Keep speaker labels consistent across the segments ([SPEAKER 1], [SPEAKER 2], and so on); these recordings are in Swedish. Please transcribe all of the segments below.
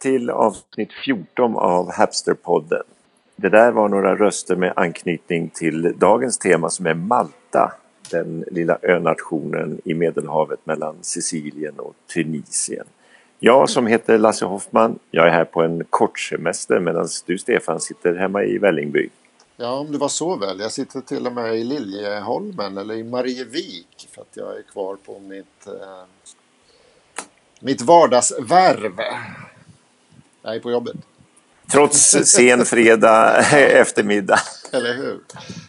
[SPEAKER 1] till avsnitt 14 av Hapsterpodden. Det där var några röster med anknytning till dagens tema som är Malta. Den lilla önationen i Medelhavet mellan Sicilien och Tunisien. Jag som heter Lasse Hoffman, jag är här på en kortsemester medan du Stefan sitter hemma i Vällingby.
[SPEAKER 2] Ja, om det var så väl. Jag sitter till och med i Liljeholmen eller i Marievik för att jag är kvar på mitt, eh, mitt vardagsvärv. Jag är på jobbet.
[SPEAKER 1] Trots sen fredag eftermiddag.
[SPEAKER 2] Eller hur?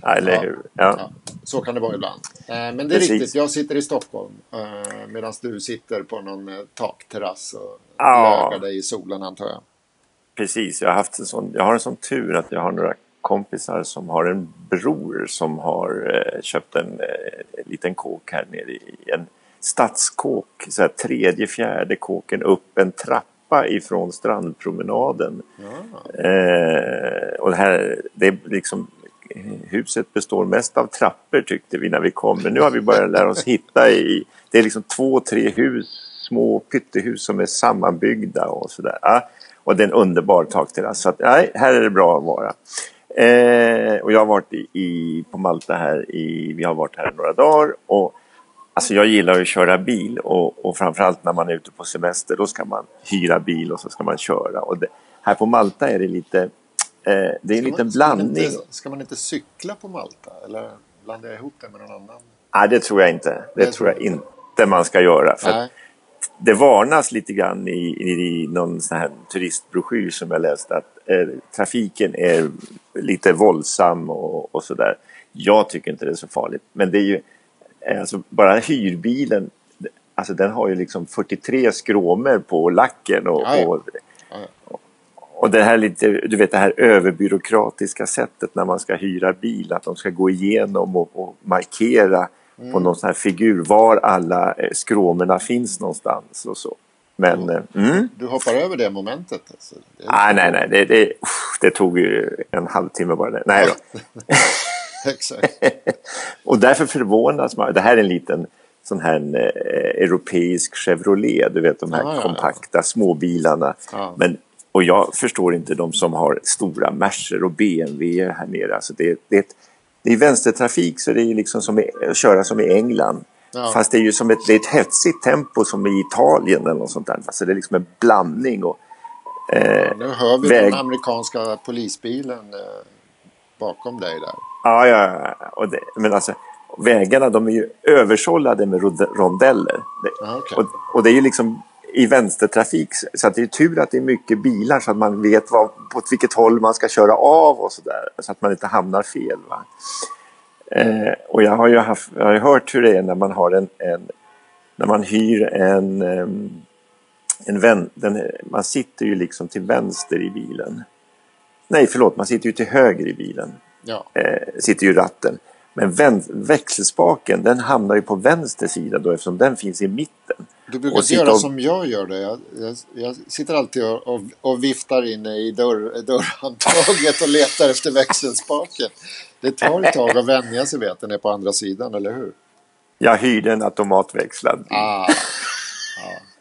[SPEAKER 1] Ja, eller hur? Ja.
[SPEAKER 2] Ja, så kan det vara ibland. Eh, men det är
[SPEAKER 1] Precis.
[SPEAKER 2] riktigt, jag sitter i Stockholm eh, medan du sitter på någon eh, takterrass och
[SPEAKER 1] Ja.
[SPEAKER 2] lägar dig i solen antar jag.
[SPEAKER 1] Precis, jag har, haft en sån, jag har en sån tur att jag har några kompisar som har en bror som har köpt en liten kåk här nere i en stadskåk. Så här, tredje, fjärde kåken upp en trappa ifrån strandpromenaden.
[SPEAKER 2] Ja.
[SPEAKER 1] Eh, och det här, det är liksom, huset består mest av trappor tyckte vi när vi kom. Men nu har vi börjat lära oss hitta i, det är liksom två, tre hus, små pyttehus som är sammanbyggda och sådär. Ja, och det är en underbar takterrass. Så att, nej, här är det bra att vara. Eh, och jag har varit i, på Malta här i, vi har varit här några dagar. Och Alltså jag gillar att köra bil och, och framförallt när man är ute på semester då ska man hyra bil och så ska man köra. Och det, här på Malta är det lite, eh, det är en
[SPEAKER 2] Ska
[SPEAKER 1] liten
[SPEAKER 2] man- ska man
[SPEAKER 1] blandning.
[SPEAKER 2] Inte, ska man inte cykla på Malta? Eller blandar jag ihop det med någon annan?
[SPEAKER 1] Nej, det tror jag inte. Det jag
[SPEAKER 2] tror jag
[SPEAKER 1] inte man ska göra. För det varnas lite grann i, i, någon sån här turistbroschyr som jag läste att eh, trafiken är lite våldsam och, och sådär. Jag tycker inte det är så farligt. Men det är ju, alltså bara hyrbilen, alltså den har ju liksom 43 skråmor på lacken och,
[SPEAKER 2] Ja, ja.
[SPEAKER 1] och och det här lite, du vet det här överbyråkratiska sättet när man ska hyra bil, att de ska gå igenom och, och markera på någon sån här figur var alla eh, skråmorna finns någonstans och så. Men, eh, mm.
[SPEAKER 2] Du hoppar över det momentet? Alltså. Det är-
[SPEAKER 1] nej, nej, nej, det, det, det tog ju en halvtimme bara. Det. Nej då.
[SPEAKER 2] Exakt.
[SPEAKER 1] och därför förvånas man. Det här är en liten sån här eh, europeisk Chevrolet, du vet de här
[SPEAKER 2] Ja, ja, ja.
[SPEAKER 1] kompakta småbilarna.
[SPEAKER 2] Ja.
[SPEAKER 1] Men, och jag förstår inte de som har stora Mercer och BMW här nere. Alltså det, det, är ett- det är vänstertrafik så det är liksom som i, att köra som i England.
[SPEAKER 2] Ja.
[SPEAKER 1] Fast det är ju som ett, det är ett hetsigt tempo som i Italien eller något sånt där. Alltså det är liksom en blandning. Och, eh,
[SPEAKER 2] Nu hör vi
[SPEAKER 1] väg-
[SPEAKER 2] den amerikanska polisbilen eh, bakom dig där.
[SPEAKER 1] Ja, ja, ja. Och det, men alltså vägarna de är ju översållade med rondeller.
[SPEAKER 2] Ja, okej.
[SPEAKER 1] och, och det är ju liksom i vänstertrafik så att det är tur att det är mycket bilar så att man vet vad, på vilket håll man ska köra av och sådär. Så att man inte hamnar fel. Va? Eh, och jag har ju haft, jag har hört hur det är när man har en, en när man hyr en, ehm, en vän, den, man sitter ju liksom till vänster i bilen. Nej, förlåt, man sitter ju till höger i bilen
[SPEAKER 2] Ja.
[SPEAKER 1] eh, sitter ju ratten. Men växelspaken den hamnar ju på vänster sida då eftersom den finns i mitten.
[SPEAKER 2] Du brukar inte göra
[SPEAKER 1] och-
[SPEAKER 2] som jag gör det. Jag, jag, jag sitter alltid och, och, och viftar inne i dörr, dörrhandtaget och letar efter växelspaken. Det tar ett tag att vänja sig vid att den är på andra sidan, eller hur?
[SPEAKER 1] Jag hyrde en automatväxlad.
[SPEAKER 2] Ah, ah,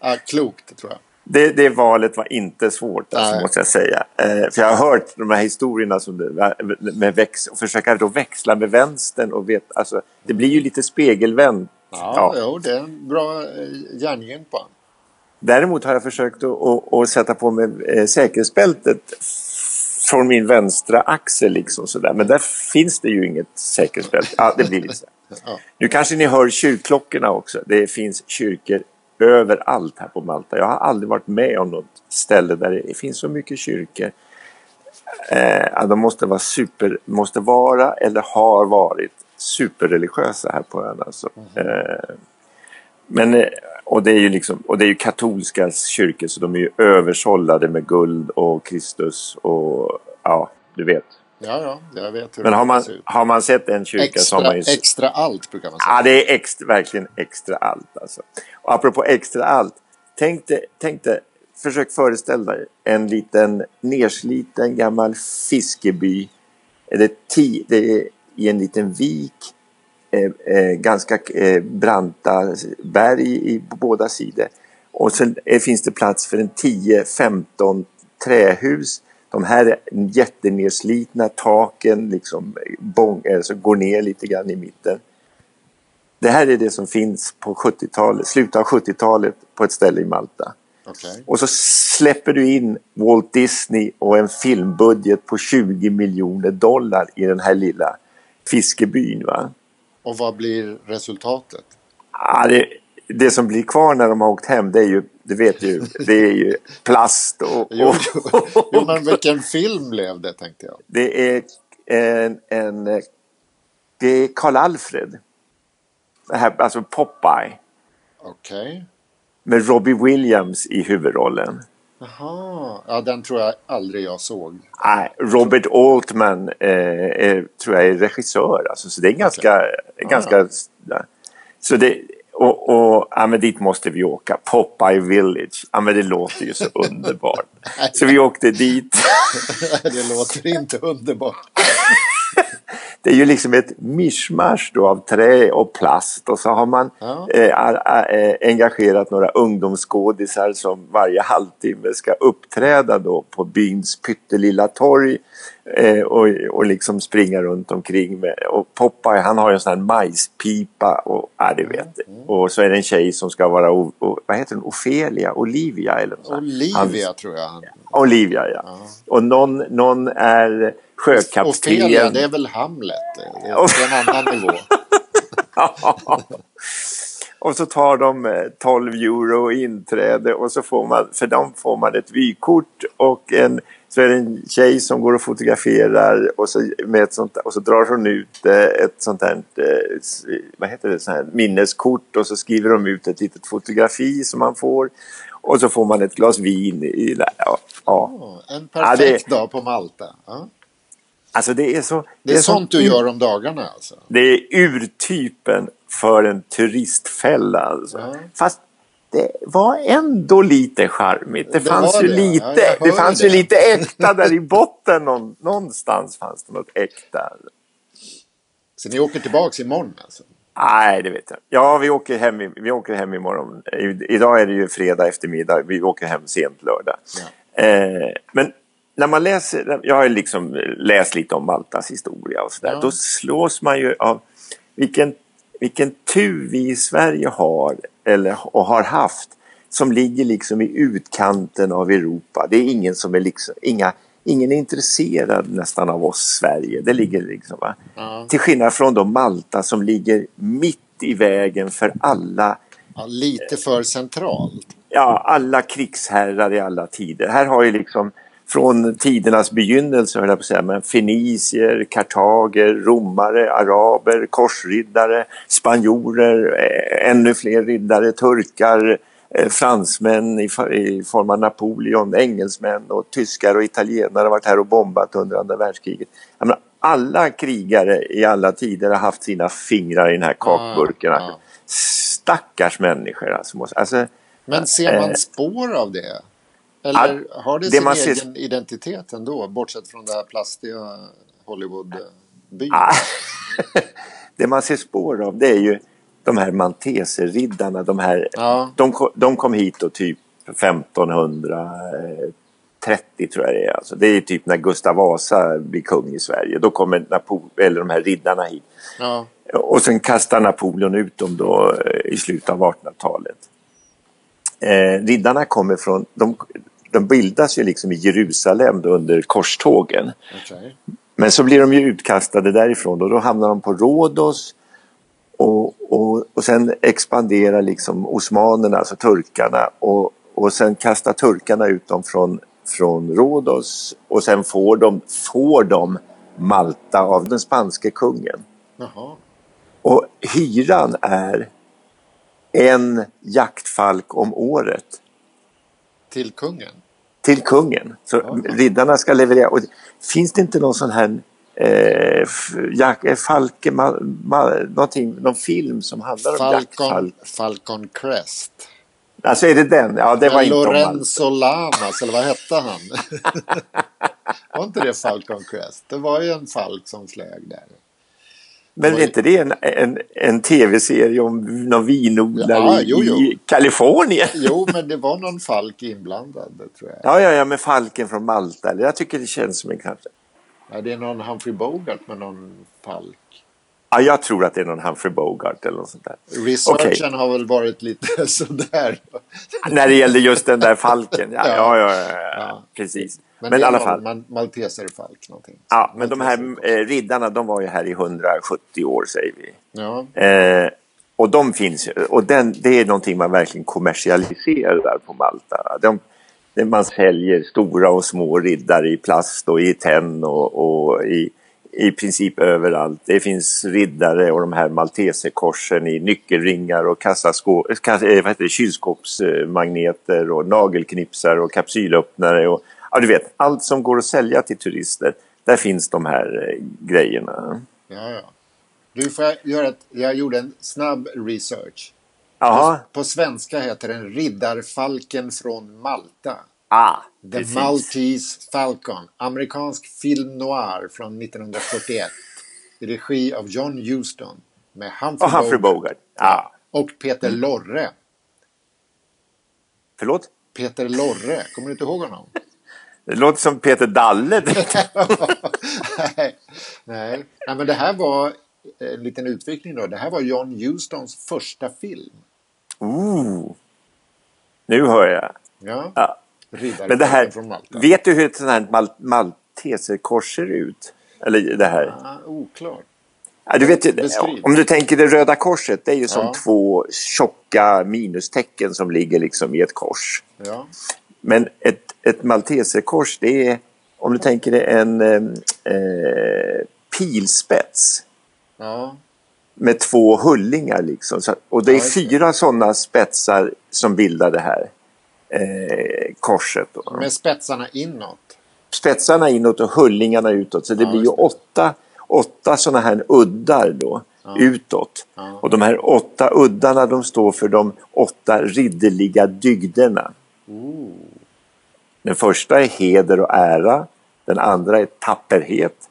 [SPEAKER 2] ah, klokt, tror jag.
[SPEAKER 1] Det, det valet var inte svårt alltså,
[SPEAKER 2] Nej.
[SPEAKER 1] måste jag säga. Eh, för jag har hört de här historierna som det, med väx, och försöka då växla med vänstern och vet, alltså, det blir ju lite spegelvänt.
[SPEAKER 2] Ja,
[SPEAKER 1] Ja.
[SPEAKER 2] Jo, det är en bra eh, järngympa.
[SPEAKER 1] Däremot har jag försökt att, att, att sätta på mig eh, säkerhetsbältet från min vänstra axel liksom sådär. Men där finns det ju inget säkerhetsbälte. Ja, det blir lite så. Nu kanske ni hör kyrkklockorna också. Det finns kyrkor överallt här på Malta. Jag har aldrig varit med om något ställe där det finns så mycket kyrkor. Eh, de måste vara super, måste vara eller har varit superreligiösa här på ön. Alltså. Eh, men, eh, och, det är ju liksom, och det är ju katolska kyrkor så de är ju översållade med guld och Kristus och ja, du vet.
[SPEAKER 2] Ja, ja, jag vet hur
[SPEAKER 1] Men har man, har man sett en kyrka har
[SPEAKER 2] Extra,
[SPEAKER 1] man ju...
[SPEAKER 2] extra allt brukar man säga.
[SPEAKER 1] Ja, det är extra, verkligen extra allt. Alltså. Och apropå extra allt. Tänk dig, tänk dig, försök föreställa dig en liten nersliten gammal fiskeby. Det är, ti, det är i en liten vik. eh, eh, ganska eh, branta berg i, på båda sidor. Och sen finns det plats för en 10-15 trähus. De här är jättenerslitna, taken liksom bong, alltså går ner lite grann i mitten. Det här är det som finns på 70-talet, slutet av 70-talet på ett ställe i Malta.
[SPEAKER 2] Okej.
[SPEAKER 1] Och så släpper du in Walt Disney och en filmbudget på 20 miljoner dollar i den här lilla fiskebyn. Va?
[SPEAKER 2] Och vad blir resultatet?
[SPEAKER 1] Ja, det, det som blir kvar när de har åkt hem, det är ju, det vet du, det är ju plast och...
[SPEAKER 2] Jo,
[SPEAKER 1] och
[SPEAKER 2] jo, jo, men vilken film blev det tänkte jag.
[SPEAKER 1] det är en, en... Det är Karl Alfred. Här, alltså Popeye.
[SPEAKER 2] Okej.
[SPEAKER 1] Med Robbie Williams i huvudrollen.
[SPEAKER 2] Jaha, ja den tror jag aldrig jag såg.
[SPEAKER 1] Nej, Robert Altman eh, är, tror jag är regissör. Alltså, så det är ganska... ganska ja. Så det, och, och ja, men dit måste vi åka. Popeye Village. Ja, men det låter ju så underbart. Så vi åkte dit.
[SPEAKER 2] det låter inte underbart.
[SPEAKER 1] Det är ju liksom ett mischmasch då av trä och plast och så har man
[SPEAKER 2] Ja.
[SPEAKER 1] eh, eh, engagerat några ungdomsskådisar som varje halvtimme ska uppträda då på byns pyttelilla torg eh, och, och liksom springa runt omkring med. Och Popeye han har ju en sån här majspipa och ja, det vet.
[SPEAKER 2] Mm.
[SPEAKER 1] Och så är det en tjej som ska vara, o, o, vad heter hon, Ofelia, Olivia eller något.
[SPEAKER 2] Olivia tror jag. han-
[SPEAKER 1] Olivia ja. Och någon, någon är sjökapten.
[SPEAKER 2] Ofelia, det är väl Hamlet. Det är en annan nivå.
[SPEAKER 1] och så tar de eh, 12 euro inträde och så får man, för dem får man ett vykort och en, så är det en tjej som går och fotograferar och så, med ett sånt, och så drar hon ut eh, ett sånt här, eh, vad heter det, sånt här minneskort och så skriver de ut ett litet fotografi som man får. Och så får man ett glas vin i. Ja, ja.
[SPEAKER 2] Ja, En
[SPEAKER 1] Ja,
[SPEAKER 2] perfekt
[SPEAKER 1] det-
[SPEAKER 2] dag på Malta. Ja.
[SPEAKER 1] Alltså det är så...
[SPEAKER 2] Det är
[SPEAKER 1] så-
[SPEAKER 2] sånt du gör om dagarna alltså?
[SPEAKER 1] Det är urtypen för en turistfälla. Alltså.
[SPEAKER 2] Ja.
[SPEAKER 1] Fast det var ändå lite charmigt. Det,
[SPEAKER 2] Det
[SPEAKER 1] fanns ju
[SPEAKER 2] det,
[SPEAKER 1] lite,
[SPEAKER 2] ja,
[SPEAKER 1] det fanns
[SPEAKER 2] det.
[SPEAKER 1] ju lite äkta där i botten. Någon, någonstans fanns det något äkta.
[SPEAKER 2] Så ni åker tillbaks imorgon alltså?
[SPEAKER 1] Nej, det vet jag Ja, vi åker hem, vi åker hem imorgon. I, idag är det ju fredag eftermiddag. Vi åker hem sent lördag. Eh, men när man läser, jag har liksom läst lite om Maltas historia och sådär.
[SPEAKER 2] Ja.
[SPEAKER 1] Då slås man ju av vilken, vilken tur vi i Sverige har, eller och har haft, som ligger liksom i utkanten av Europa. Det är ingen som är liksom, inga, ingen är intresserad nästan av oss Sverige. Det ligger liksom, va?
[SPEAKER 2] Ja.
[SPEAKER 1] Till skillnad från då Malta som ligger mitt i vägen för alla
[SPEAKER 2] Ja, lite för centralt.
[SPEAKER 1] ja, alla krigsherrar i alla tider. Här har ju liksom från tidernas begynnelse, höll jag på att säga, men fenicier, kartager, romare, araber, korsriddare, spanjorer, eh, ännu fler riddare, turkar, eh, fransmän i, form av Napoleon, engelsmän och tyskar och italienare har varit här och bombat under andra världskriget. Menar, alla krigare i alla tider har haft sina fingrar i den här kakburken.
[SPEAKER 2] Ja, ja.
[SPEAKER 1] Stackars människor alltså. alltså
[SPEAKER 2] Men ser man
[SPEAKER 1] Eh.
[SPEAKER 2] spår av det? Eller har det,
[SPEAKER 1] det
[SPEAKER 2] sin egen identitet ändå? Bortsett från det här plastiga Hollywood-byn.
[SPEAKER 1] Ah, det man ser spår av det är ju de här manteserriddarna. De, här,
[SPEAKER 2] Ja.
[SPEAKER 1] de, de kom hit då typ 1530 tror jag det är. Alltså, det är typ när Gustav Vasa blir kung i Sverige. Då kommer Napo- eller de här riddarna hit.
[SPEAKER 2] Ja.
[SPEAKER 1] Och sen kastar Napoleon ut dem då eh, i slutet av 1800-talet. Eh, riddarna kommer från, de, de bildas ju liksom i Jerusalem under korstågen.
[SPEAKER 2] okej.
[SPEAKER 1] Men så blir de ju utkastade därifrån och då hamnar de på Rhodos och, och, och sen expanderar liksom osmanerna, alltså turkarna och, och sen kastar turkarna ut dem från, från Rhodos och sen får de, får de Malta av den spanske kungen.
[SPEAKER 2] Jaha.
[SPEAKER 1] Och hyran är en jaktfalk om året
[SPEAKER 2] Till kungen?
[SPEAKER 1] Till kungen. Så riddarna ska leverera. Och finns det inte någon sån här eh, jak, eh, Falke, ma, ma, någon film som handlar om
[SPEAKER 2] Falcon,
[SPEAKER 1] jaktfalk?
[SPEAKER 2] Falcon Crest.
[SPEAKER 1] Alltså är det den? Ja, det var
[SPEAKER 2] Men
[SPEAKER 1] inte om.
[SPEAKER 2] Lorenzo Lamas, eller vad hette han? var inte det Falcon Crest? Det var ju en falk som flög där.
[SPEAKER 1] Men är inte det en, en, en tv-serie om någon vinodlare
[SPEAKER 2] Ja,
[SPEAKER 1] i,
[SPEAKER 2] jo, jo.
[SPEAKER 1] i Kalifornien?
[SPEAKER 2] Jo, men det var någon falk inblandad, tror jag.
[SPEAKER 1] Ja, ja, ja, med falken från Malta. Jag tycker det känns som en kanske...
[SPEAKER 2] Ja, det är någon Humphrey Bogart med någon falk.
[SPEAKER 1] Ja, jag tror att det är någon Humphrey Bogart eller något sånt där.
[SPEAKER 2] Researchen har väl varit lite sådär.
[SPEAKER 1] När det gällde just den där falken. Ja,
[SPEAKER 2] ja,
[SPEAKER 1] ja. Ja. precis. Men,
[SPEAKER 2] det
[SPEAKER 1] i alla fall.
[SPEAKER 2] Man, Malteserfalk någonting.
[SPEAKER 1] Ja, men de
[SPEAKER 2] Malteser.
[SPEAKER 1] här eh, riddarna, de var ju här i 170 år säger vi.
[SPEAKER 2] Ja,
[SPEAKER 1] Eh, och de finns ju. Och den, det är någonting man verkligen kommersialiserar på Malta. De, man säljer stora och små riddare i plast och i tenn och, och i, i princip överallt. Det finns riddare och de här malteserkorsen i nyckelringar och kassaskå, kass, eh, heter det, kylskåpsmagneter och nagelknipsar och kapsylöppnare. Och, ja, du vet, allt som går att sälja till turister. Där finns de här eh, grejerna.
[SPEAKER 2] ja, ja. Du, får jag göra ett, jag gjorde en snabb research.
[SPEAKER 1] Jaha,
[SPEAKER 2] På svenska heter den Riddarfalken från Malta.
[SPEAKER 1] ah,
[SPEAKER 2] The
[SPEAKER 1] precis.
[SPEAKER 2] Maltese Falcon. Amerikansk film noir från 1941. I regi av John Huston. Med Humphrey,
[SPEAKER 1] Och Humphrey
[SPEAKER 2] Bogart.
[SPEAKER 1] Bogart. Ja.
[SPEAKER 2] Och Peter Lorre.
[SPEAKER 1] Förlåt?
[SPEAKER 2] Peter Lorre, kommer du inte ihåg honom?
[SPEAKER 1] Det låter som Peter Dalle.
[SPEAKER 2] Nej. Nej. Nej, men det här var en liten utvikning då. Det här var John Hustons första film.
[SPEAKER 1] Ooh. Nu hör jag.
[SPEAKER 2] Ja.
[SPEAKER 1] Ja. Men det här,
[SPEAKER 2] från Malta.
[SPEAKER 1] vet du hur ett sånt här mal malteserkors ser ut? Eller det här?
[SPEAKER 2] Ah, oklart.
[SPEAKER 1] Ja, du vet,
[SPEAKER 2] Beskriv.
[SPEAKER 1] om du tänker det röda korset, det är ju som
[SPEAKER 2] Ja.
[SPEAKER 1] två tjocka minustecken som ligger liksom i ett kors.
[SPEAKER 2] Ja.
[SPEAKER 1] Men ett, ett malteserkors, det är, om du tänker dig en eh, eh, pilspets
[SPEAKER 2] Ja.
[SPEAKER 1] med två hullingar liksom. Så, och det är
[SPEAKER 2] Ja,
[SPEAKER 1] fyra sådana spetsar som bildar det här eh, korset. Då.
[SPEAKER 2] Med spetsarna inåt.
[SPEAKER 1] Spetsarna inåt och hullingarna utåt. Så det
[SPEAKER 2] Ja,
[SPEAKER 1] blir ju åtta, åtta sådana här uddar då utåt. Och de här åtta uddarna de står för de åtta ridderliga dygderna.
[SPEAKER 2] Ooh.
[SPEAKER 1] Den första är heder och ära. Den andra är tapperhet,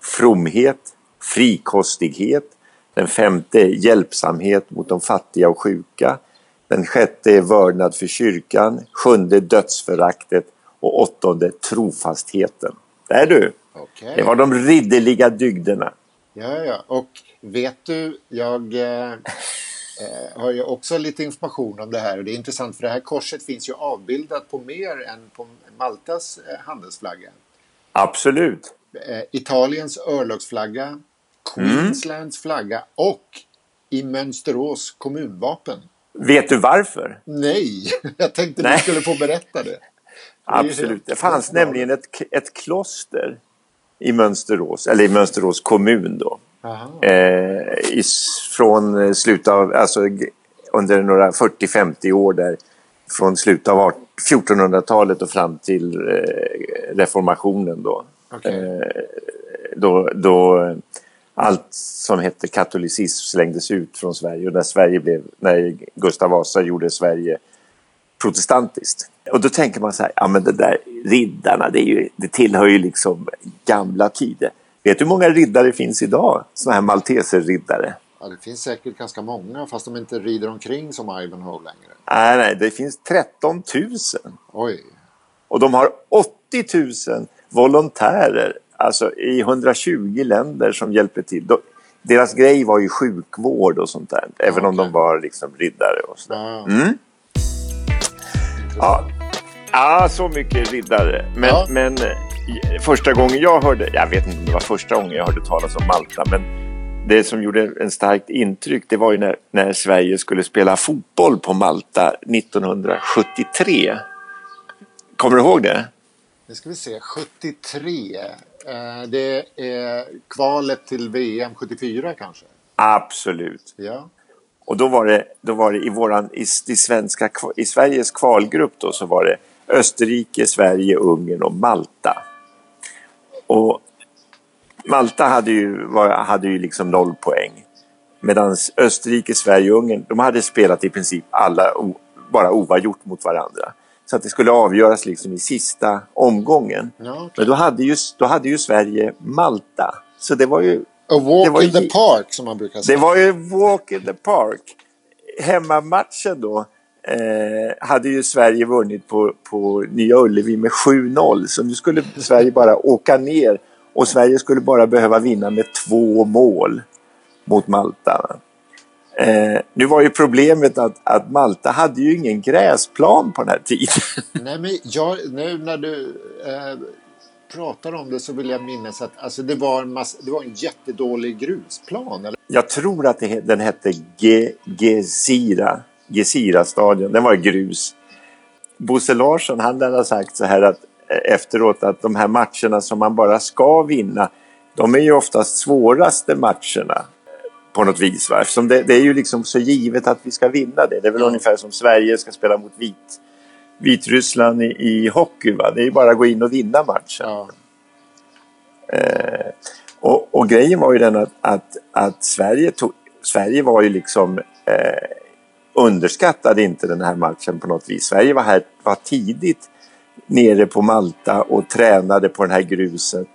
[SPEAKER 1] fromhet, frikostighet. Den femte är hjälpsamhet mot de fattiga och sjuka. Den sjätte är vördnad för kyrkan. Sjunde dödsföraktet. Och åttonde trofastheten. Där du!
[SPEAKER 2] Okej.
[SPEAKER 1] Det var de ridderliga dygderna.
[SPEAKER 2] Ja, ja. Och vet du, jag eh, eh, har ju också lite information om det här. Och det är intressant för det här korset finns ju avbildat på mer än på Maltas eh, handelsflagga.
[SPEAKER 1] Absolut.
[SPEAKER 2] Eh, Italiens örlogsflagga, Queenslands flagga och i Mönsterås kommunvapen.
[SPEAKER 1] Vet du varför?
[SPEAKER 2] Nej, jag tänkte
[SPEAKER 1] Nej.
[SPEAKER 2] du skulle få berätta det.
[SPEAKER 1] Absolut. Det fanns nämligen ett, ett kloster i Mönsterås, eller i Mönsterås kommun då. Eh, i, från eh, slutet av, alltså under några 40-50 år där från slutet av art- 1400-talet och fram till eh, reformationen då.
[SPEAKER 2] Okej.
[SPEAKER 1] Eh, då, då allt som hette katolicism slängdes ut från Sverige och när Sverige blev, när Gustav Vasa gjorde Sverige protestantiskt. Och då tänker man så här, ja men det där riddarna, det, är ju, det tillhör ju liksom gamla tider. Vet du hur många riddare finns idag? Såna här malteserriddare?
[SPEAKER 2] Ja, det finns säkert ganska många fast de inte rider omkring som Ivanhoe längre.
[SPEAKER 1] Nej, nej, det finns 13 000.
[SPEAKER 2] Oj.
[SPEAKER 1] Och de har 80 000 volontärer, alltså i 120 länder som hjälper till. De, deras grej var ju sjukvård och sånt där, även om
[SPEAKER 2] okej.
[SPEAKER 1] de var liksom riddare och sådär.
[SPEAKER 2] Ja.
[SPEAKER 1] Mm. Ja. ja, så mycket riddare. Men,
[SPEAKER 2] Ja.
[SPEAKER 1] men första gången jag hörde, jag vet inte om det var första gången jag hörde talas om Malta, men det som gjorde en starkt intryck det var ju när, när Sverige skulle spela fotboll på Malta 1973. Kommer du ihåg det?
[SPEAKER 2] Nu ska vi se. 73. Eh, det är kvalet till VM 74 kanske?
[SPEAKER 1] Absolut.
[SPEAKER 2] Ja.
[SPEAKER 1] Och då var det, då var det i, våran, i, i, svenska, i Sveriges kvalgrupp då, så var det Österrike, Sverige, Ungern och Malta. Och Malta hade ju, var, hade ju liksom noll poäng. Medan Österrike, Sverige och Ungern, de hade spelat i princip alla o, bara oavgjort mot varandra. Så att det skulle avgöras liksom i sista omgången.
[SPEAKER 2] Ja, okej.
[SPEAKER 1] Men då hade, ju, då hade ju Sverige Malta. Så det var ju
[SPEAKER 2] A walk
[SPEAKER 1] var
[SPEAKER 2] in the
[SPEAKER 1] ju-
[SPEAKER 2] park som man brukar
[SPEAKER 1] Det
[SPEAKER 2] säga.
[SPEAKER 1] var ju walk in the park. Hemmamatchen då eh, hade ju Sverige vunnit på, på Nya Ullevi med 7-0. Så nu skulle Sverige bara åka ner och Sverige skulle bara behöva vinna med två mål mot Malta. Eh, nu var ju problemet att, att Malta hade ju ingen gräsplan på den här tiden.
[SPEAKER 2] Nej, men jag, nu när du eh, pratar om det så vill jag minnas att alltså, det, var en massa, det var en jättedålig grusplan. Eller?
[SPEAKER 1] Jag tror att det, den hette Ge, Gezira, Gezira-stadion. Den var grus. Bosse Larsson han lär ha sagt så här att eh, efteråt att de här matcherna som man bara ska vinna de är ju oftast svåraste matcherna eh, på något vis. Va? Eftersom det, det är ju liksom så givet att vi ska vinna det. Det är väl
[SPEAKER 2] Ja.
[SPEAKER 1] ungefär som Sverige ska spela mot Vit, Vitryssland i, i hockey. Va? Det är ju bara att gå in och vinna matchen.
[SPEAKER 2] Ja.
[SPEAKER 1] Och, och grejen var ju den att, att, att Sverige, tog, Sverige var ju liksom eh, underskattade inte den här matchen på något vis. Sverige var här var tidigt nere på Malta och tränade på det här gruset.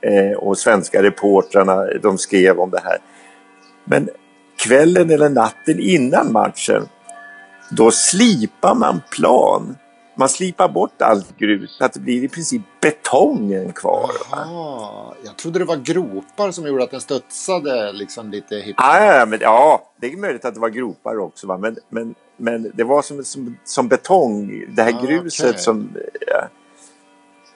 [SPEAKER 1] Eh, och svenska reportrarna de skrev om det här. Men kvällen eller natten innan matchen då slipar man plan. Man slipar bort allt grus så att det blir i princip betongen kvar. va?
[SPEAKER 2] Aha, jag trodde det var gropar som gjorde att den studsade liksom lite hipp.
[SPEAKER 1] Ja, men, ja, det är möjligt att det var gropar också. Va? Men, men, men det var som, som, som betong, det här
[SPEAKER 2] Ah,
[SPEAKER 1] gruset
[SPEAKER 2] okej.
[SPEAKER 1] som...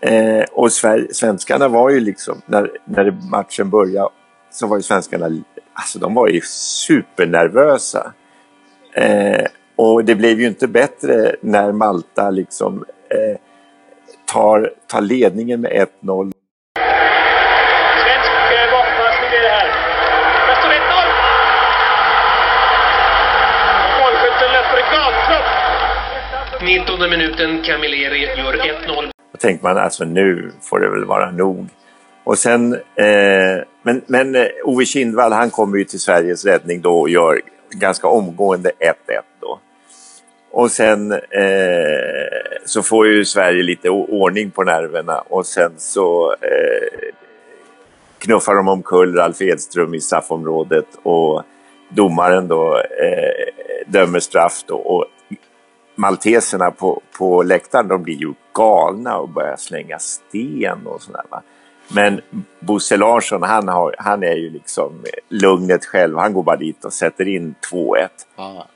[SPEAKER 1] Eh, och Sver- svenskarna var ju liksom, när, när matchen började, så var ju svenskarna, alltså de var ju supernervösa. Eh, och det blev ju inte bättre när Malta liksom eh, tar, tar ledningen med 1-0
[SPEAKER 3] Svensk eh, bakpassning blir det här. Där står 1-0. Målskytten löper gatlopp. 19 minuten, Camilleri gör 1-0.
[SPEAKER 1] Då tänkte man alltså nu får det väl vara nog. Och sen, eh, men, men eh, Ove Kindvall han kommer ju till Sveriges räddning då och gör ganska omgående 1-1 då. Och sen eh, så får ju Sverige lite ordning på nerverna och sen så eh, knuffar de omkull Ralf Edström i straffområdet och domaren då eh, dömer straff då och malteserna på, på läktaren de blir ju galna och börjar slänga sten och sådär. Va? Men Bosse Larsson han, har, han är ju liksom lugnet själv. Han går bara dit och sätter in 2-1.
[SPEAKER 2] Ja.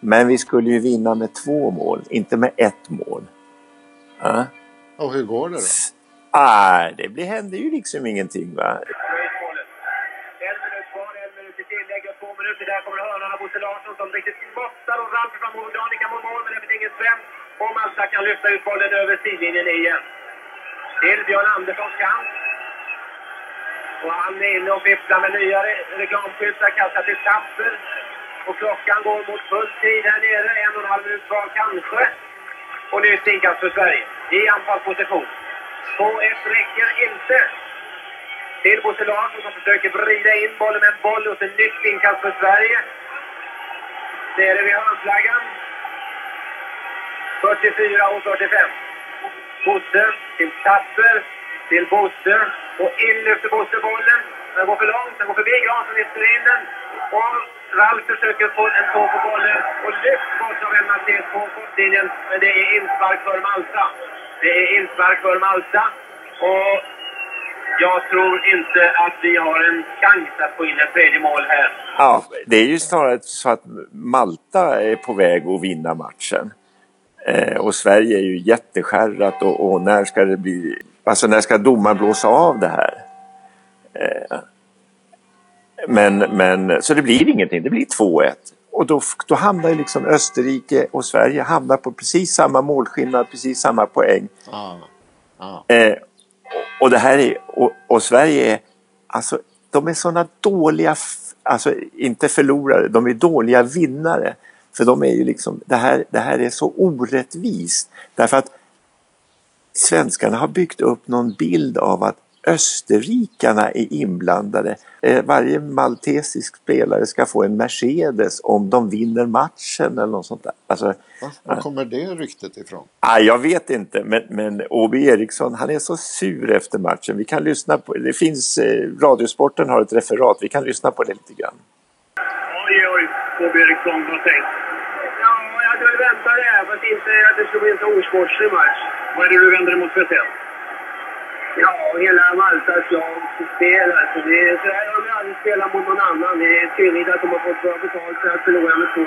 [SPEAKER 1] Men vi skulle ju vinna med två mål, inte med ett mål. Ja.
[SPEAKER 2] Och hur går det då?
[SPEAKER 1] Ah, det blir, händer ju liksom ingenting. Va?
[SPEAKER 3] Där kommer hörnan av Bosse Larsson som riktigt spottar och ramlar fram mot Danica mot mål, men det finns ingen svämt. Och Malta kan lyfta ut bollen över sidlinjen igen. Till Björn Anderssons kant. Och han är inne och fipplar med nya reklamskyltar, kastar till Tapper. Och klockan går mot full tid här nere, en och en halv minut kvar kanske. Och nytt inkast för Sverige i anfallsposition. 2-1 räcker inte till Bosse Larsson som försöker vrida in bollen med en boll och ett nytt inkast för Sverige. Nere vid hörnflaggan. 44 och 45. Bosse till Tapper, till Bosse och in lyfter Bosse bollen. Den går för långt, den går förbi Granström, lyfter in den. Och Ralf försöker få en tå på bollen och lyft bort av en Mattias på kortlinjen. Men det är inspark för Malta. Det är inspark för Malta. Och jag tror inte att vi har en chans att få in ett tredje mål här.
[SPEAKER 1] Ja, det är ju snarare så att Malta är på väg att vinna matchen. Eh, och Sverige är ju jätteskärrat och, och när ska det bli... Alltså när ska domaren blåsa av det här? Eh, men, men, så det blir ingenting, det blir 2-1. Och då, då hamnar ju liksom Österrike och Sverige hamnar på precis samma målskillnad, precis samma poäng.
[SPEAKER 2] Ja. Ja.
[SPEAKER 1] Eh, och, och det här är, och, och Sverige är, alltså de är sådana dåliga, alltså inte förlorare, de är dåliga vinnare. För de är ju liksom, det här, det här är så orättvist. Därför att svenskarna har byggt upp någon bild av att österrikarna är inblandade. Eh, varje maltesisk spelare ska få en Mercedes om de vinner matchen eller något sånt där. Alltså,
[SPEAKER 2] Va? Var kommer det ryktet ifrån?
[SPEAKER 1] ah, jag vet inte, men, men Åby Eriksson han är så sur efter matchen. Vi kan lyssna på, det finns, eh, Radiosporten har ett referat, vi kan lyssna på det lite grann.
[SPEAKER 3] Oj, oj, Åby Eriksson, vad sägs? Ja, jag skulle vänta det här för att det skulle bli en så osportslig match. Vad är det du vänder dig mot speciellt? Ja, hela Maltas lagspel. Alltså, det är, så här har de aldrig spelat mot någon annan. Det är tydligt att de har fått bra betalt för att förlora med 2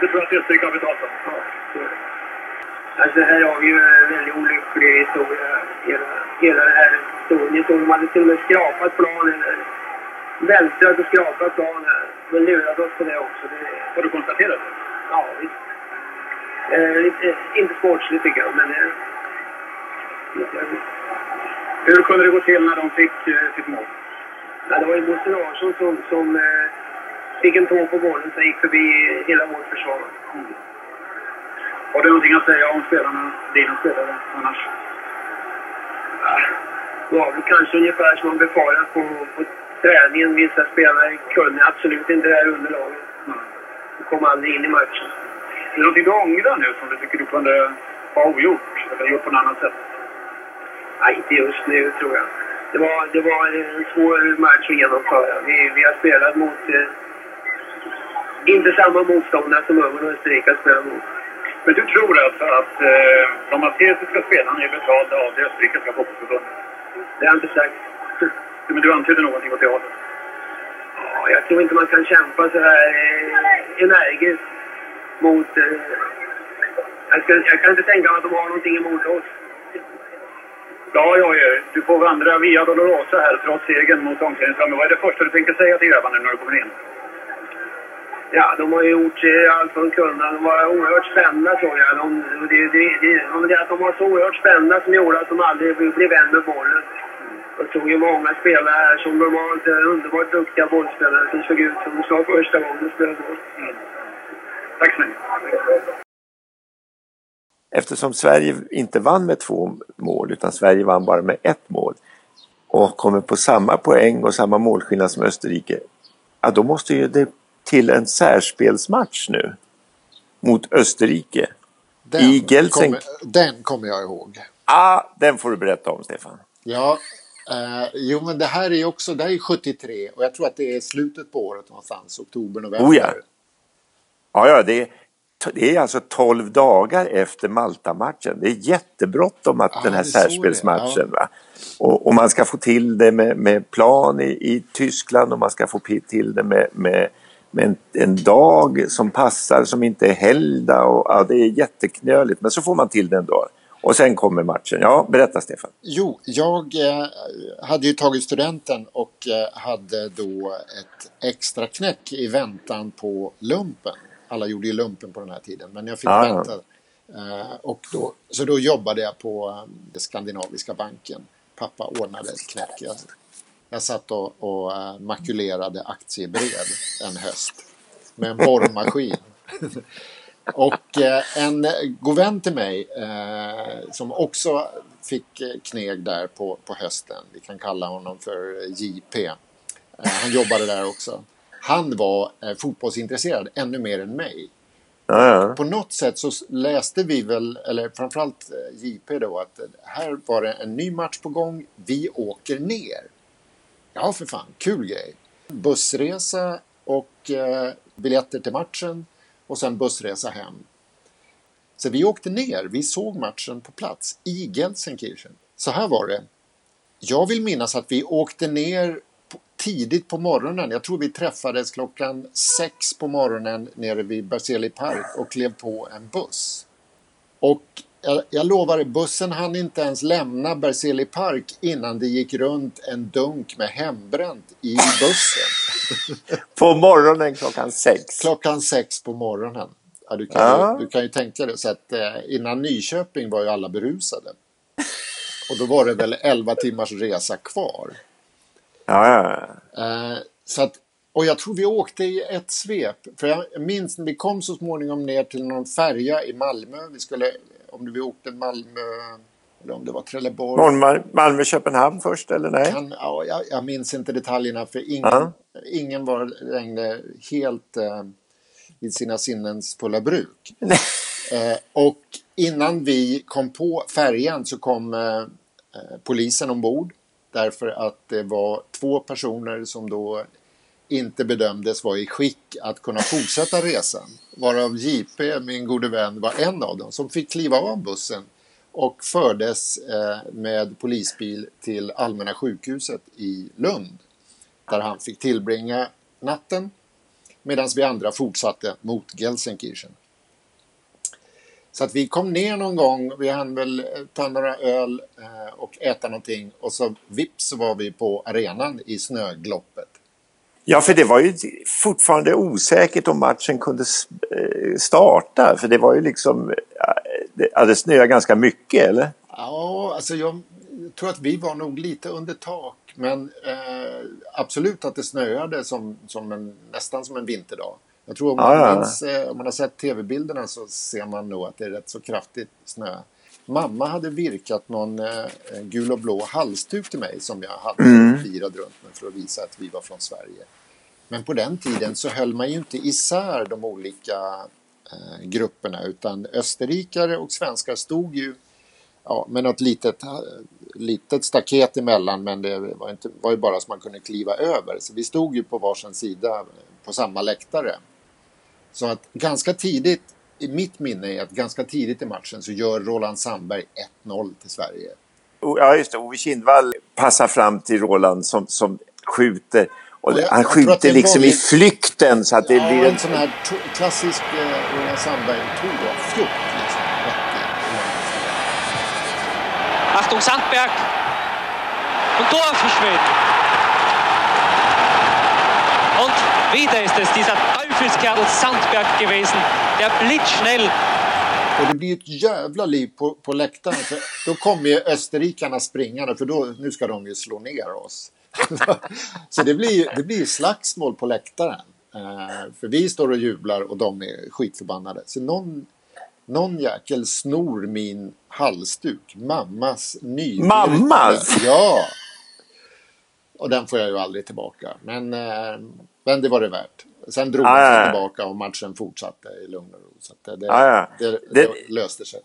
[SPEAKER 3] Du tror att Österrike har betalt dem? Ja. Alltså här har vi ju en väldigt olycklig historia. Hela, hela den här historien. De hade till och med skrapat planen. Vältrat och skrapat planen. Men lurat oss på det också. Det,
[SPEAKER 4] Har du konstaterat det?
[SPEAKER 3] ja, visst. Eh, lite, inte sportsligt tycker jag, men... Eh,
[SPEAKER 4] Hur kunde det gå till när de fick eh, sitt mål?
[SPEAKER 3] Ja, det var ju Bosse Larsson som, som eh, fick en tå på bollen som gick förbi hela vårt försvar.
[SPEAKER 4] Har du någonting att säga om spelarna, dina spelare annars?
[SPEAKER 3] Ja, det var väl kanske ungefär som man befarat på, på träningen. Vissa spelare kunde absolut inte det här underlaget. De kom aldrig in i matchen.
[SPEAKER 4] Är det någonting du ångrar nu som du tycker du kunde ha ogjort? Eller gjort på något annat sätt?
[SPEAKER 3] Nej, inte just nu tror jag. Det var, det var en svår match att genomföra. Vi, vi har spelat mot... Eh, inte samma motståndare som Ungern och Österrike spelat mot.
[SPEAKER 4] Men du tror alltså att eh, de maltesiska spelarna är betalda av det österrikiska fotbollsförbundet?
[SPEAKER 3] Det har jag inte sagt.
[SPEAKER 4] Men du antydde någonting åt det hållet.
[SPEAKER 3] Ja, jag tror inte man kan kämpa så här eh, energiskt mot... Eh, jag, ska, jag kan inte tänka mig att de har någonting emot oss.
[SPEAKER 4] Ja, ja, ja. Du får vandra via Dolorosa här trots segern mot omklädningsrummet. Vad är det första du tänker säga till grabbarna när du kommer in?
[SPEAKER 3] Ja, de har ju gjort eh, allt de kunde. De var oerhört spända tror jag. De, det, det, det, det, det att de var så oerhört spända som gjorde att de aldrig blev vän med bollen. Jag såg ju många spelare här som normalt är underbart duktiga bollspelare som såg ut som de sa första gången de spelade boll.
[SPEAKER 4] Tack så mycket.
[SPEAKER 1] Eftersom Sverige inte vann med två mål utan Sverige vann bara med ett mål och kommer på samma poäng och samma målskillnad som Österrike. Ja, då måste ju det till en särspelsmatch nu mot Österrike.
[SPEAKER 2] Den,
[SPEAKER 1] I
[SPEAKER 2] kommer, den kommer jag ihåg.
[SPEAKER 1] Ah, den får du berätta om Stefan.
[SPEAKER 2] Ja, eh, jo men det här är också, det här är 73 och jag tror att det är slutet på året någonstans, oktober, november.
[SPEAKER 1] Oh ja. Ja, ja, det är, det är alltså 12 dagar efter Malta-matchen. Det är jättebråttom att
[SPEAKER 2] Ja,
[SPEAKER 1] den här särspelsmatchen. Va? Och, och man ska få till det med, med plan i, i Tyskland och man ska få till det med, med, med en, en dag som passar, som inte är helgdag. Och, ja, det är jätteknöligt, men så får man till det ändå. Och sen kommer matchen. Ja, berätta Stefan.
[SPEAKER 2] Jo, jag eh, hade ju tagit studenten och eh, hade då ett extra knäck i väntan på lumpen. Alla gjorde ju lumpen på den här tiden, men jag fick
[SPEAKER 1] ja.
[SPEAKER 2] vänta. Eh, och då, så då jobbade jag på eh, Skandinaviska banken. Pappa ordnade ett knäck. Jag, jag satt och, och eh, makulerade aktiebrev en höst med en borrmaskin. Och eh, en god vän till mig eh, som också fick kneg där på, på hösten. Vi kan kalla honom för JP. Eh, han jobbade där också. Han var eh, fotbollsintresserad ännu mer än mig.
[SPEAKER 1] Ja, ja.
[SPEAKER 2] På något sätt så läste vi väl, eller framförallt eh, JP då, att eh, här var det en ny match på gång. Vi åker ner. Ja, för fan, kul grej. Bussresa och eh, biljetter till matchen och sen bussresa hem. Så vi åkte ner, vi såg matchen på plats i Gelsenkirchen. Så här var det. Jag vill minnas att vi åkte ner tidigt på morgonen. Jag tror vi träffades klockan sex på morgonen nere vid Berzelii park och klev på en buss. Och jag, jag lovar, bussen hann inte ens lämna Berzelii park innan det gick runt en dunk med hembränt i bussen.
[SPEAKER 1] På morgonen klockan sex.
[SPEAKER 2] Klockan sex på morgonen. Ja, du, kan
[SPEAKER 1] Ja.
[SPEAKER 2] ju, du kan ju tänka dig så att eh, innan Nyköping var ju alla berusade. Och då var det väl 11 timmars resa kvar.
[SPEAKER 1] Ja, ja, ja.
[SPEAKER 2] Eh, så att, och jag tror vi åkte i ett svep. För jag minns när vi kom så småningom ner till någon färja i Malmö. Vi skulle, om vi åkte Malmö, eller om det var Trelleborg.
[SPEAKER 1] Mal- Malmö-Köpenhamn först eller nej?
[SPEAKER 2] Kan, ja, jag, jag minns inte detaljerna för ingen,
[SPEAKER 1] Ja.
[SPEAKER 2] ingen var längre helt eh, vid sina sinnens fulla bruk. Eh, och innan vi kom på färjan så kom eh, eh, polisen ombord därför att det var två personer som då inte bedömdes vara i skick att kunna fortsätta resan. Varav JP, min gode vän, var en av dem som fick kliva av bussen och fördes eh, med polisbil till Allmänna sjukhuset i Lund. Där han fick tillbringa natten medan vi andra fortsatte mot Gelsenkirchen. Så att vi kom ner någon gång, vi hann väl ta några öl eh, och äta någonting och så vips så var vi på arenan i snögloppet.
[SPEAKER 1] Ja, för det var ju fortfarande osäkert om matchen kunde eh, starta. För det var ju liksom... eh, det- Ja, det snöade ganska mycket, eller?
[SPEAKER 2] Ja, alltså jag tror att vi var nog lite under tak. Men eh, absolut att det snöade som, som en, nästan som en vinterdag. Jag tror om man,
[SPEAKER 1] Ja, ja.
[SPEAKER 2] minns, eh, om man har sett tv-bilderna så ser man nog att det är rätt så kraftigt snö. Mamma hade virkat någon eh, gul och blå halsduk till mig som jag hade
[SPEAKER 1] Mm.
[SPEAKER 2] firat runt med för att visa att vi var från Sverige. Men på den tiden så höll man ju inte isär de olika eh, grupperna utan österrikare och svenskar stod ju ja, med något litet, eh, litet staket emellan men det var, inte, var ju bara så man kunde kliva över. Så vi stod ju på varsin sida på samma läktare. Så att ganska tidigt, i mitt minne är att ganska tidigt i matchen så gör Roland Sandberg 1-0 till Sverige.
[SPEAKER 1] Ja, just det. Ove Kindvall passar fram till Roland som, som skjuter. Och
[SPEAKER 2] Ja, jag-
[SPEAKER 1] han skjuter liksom i flykten så att det
[SPEAKER 2] ja,
[SPEAKER 1] blir
[SPEAKER 2] en sån här to- klassisk eh, Roland Sandberg-tåfjutt. Liksom,
[SPEAKER 5] Achtung, Sandberg. Und Tor für Schweden. Und wieder ist es dieser Teufelskerl Sandberg gewesen, der blitzschnell
[SPEAKER 2] Och det blir ett jävla liv på, på läktaren. För då kommer ju österrikarna springande för då, nu ska de ju slå ner oss. Så det blir, det blir slagsmål på läktaren. Eh, för vi står och jublar och de är skitförbannade. Så någon, någon jäkel snor min halsduk. Mammas nyvirkade.
[SPEAKER 1] Mammas?
[SPEAKER 2] Ja! Och den får jag ju aldrig tillbaka. Men, eh, men det var det värt. Sen drog
[SPEAKER 1] Ah,
[SPEAKER 2] han sig tillbaka och matchen fortsatte i lugn och ro. Så att det, det,
[SPEAKER 1] Ah,
[SPEAKER 2] det, det, löste sig.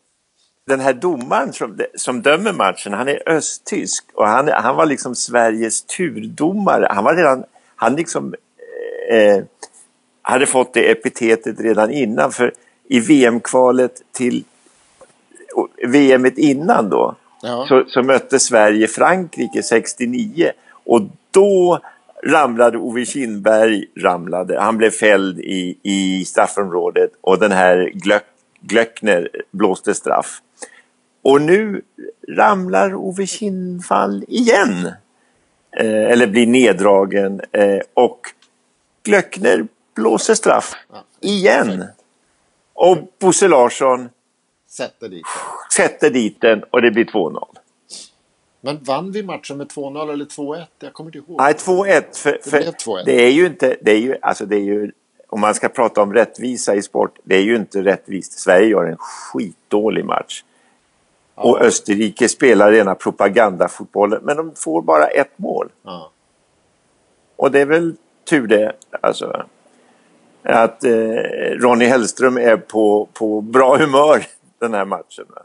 [SPEAKER 1] Den här domaren som, som dömer matchen, han är östtysk. Och han, han var liksom Sveriges turdomare. Han var redan... Han liksom... Eh, hade fått det epitetet redan innan. För i VM-kvalet till VM innan då
[SPEAKER 2] Ja.
[SPEAKER 1] så, så mötte Sverige Frankrike 69 och då ramlade Ove Kindberg, ramlade, han blev fälld i, i straffområdet och den här Glöck, Glöckner blåste straff. Och nu ramlar Ove Kindvall igen. Eh, eller blir neddragen eh, och Glöckner blåser straff igen. Och Bosse Larsson
[SPEAKER 2] Sätter dit
[SPEAKER 1] sätter dit den och det blir 2-0.
[SPEAKER 2] Men vann vi matchen med 2-0 eller 2-1? Jag kommer inte ihåg.
[SPEAKER 1] Nej, 2-1. För,
[SPEAKER 2] Det
[SPEAKER 1] för
[SPEAKER 2] 2-1.
[SPEAKER 1] det är ju inte, det är ju, alltså det är ju, om man ska prata om rättvisa i sport, det är ju inte rättvist. Sverige gör en skitdålig match. Och Österrike spelar rena propagandafotbollen, men de får bara ett mål.
[SPEAKER 2] Ja.
[SPEAKER 1] Och det är väl tur det, alltså. Att eh, Ronny Hellström är på, på bra humör den här matchen. Va?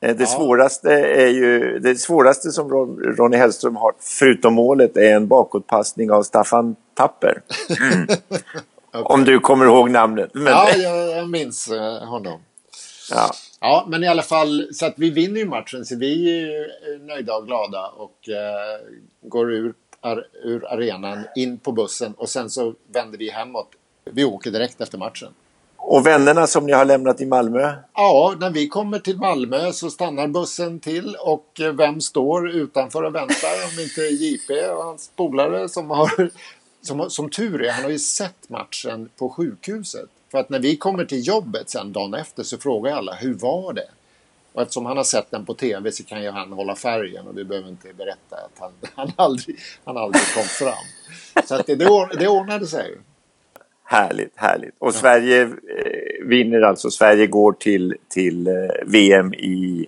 [SPEAKER 1] Eh, Det,
[SPEAKER 2] Ja.
[SPEAKER 1] svåraste är ju, det svåraste som Ron, Ronny Hellström har, förutom målet, är en bakåtpassning av Staffan Tapper. Mm. Om du kommer ihåg namnet. Men,
[SPEAKER 2] Ja,
[SPEAKER 1] ja.
[SPEAKER 2] jag, jag minns eh, honom.
[SPEAKER 1] Ja.
[SPEAKER 2] Ja, men i alla fall, så att vi vinner ju matchen så vi är ju eh, nöjda och glada och eh, går ur, ar, ur arenan, in på bussen och sen så vänder vi hemåt. Vi åker direkt efter matchen.
[SPEAKER 1] Och vännerna som ni har lämnat i Malmö?
[SPEAKER 2] Ja, när vi kommer till Malmö så stannar bussen till och eh, vem står utanför och väntar om inte JP och hans polare som har som, som tur är, han har ju sett matchen på sjukhuset. För att när vi kommer till jobbet sen dagen efter så frågar alla hur var det? Och eftersom han har sett den på tv så kan ju han hålla färgen och vi behöver inte berätta att han, han, aldrig, han aldrig kom fram. Så att det, det ordnade sig.
[SPEAKER 1] Härligt, härligt. Och Sverige eh, vinner alltså. Sverige går till, till eh, VM i,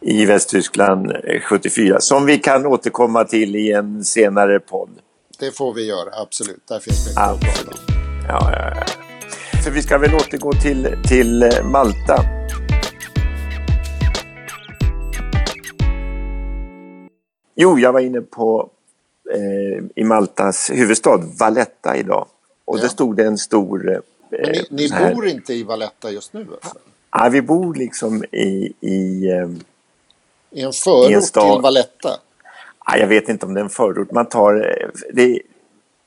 [SPEAKER 1] i Västtyskland eh, 74 som vi kan återkomma till i en senare podd.
[SPEAKER 2] Det får vi göra, absolut. Där finns mycket att prata om.
[SPEAKER 1] Ja, ja, ja. För vi ska väl återgå till, till eh, Malta. Jo, jag var inne på eh, i Maltas huvudstad Valletta idag. Och
[SPEAKER 2] Ja.
[SPEAKER 1] det stod det en stor... Eh,
[SPEAKER 2] Men ni, ni bor inte i Valletta just nu? Alltså?
[SPEAKER 1] Ja, vi bor liksom i... i eh,
[SPEAKER 2] I en förort
[SPEAKER 1] I en stad.
[SPEAKER 2] till Valletta?
[SPEAKER 1] ja, jag vet inte om det är en förort. Man tar... eh, Det,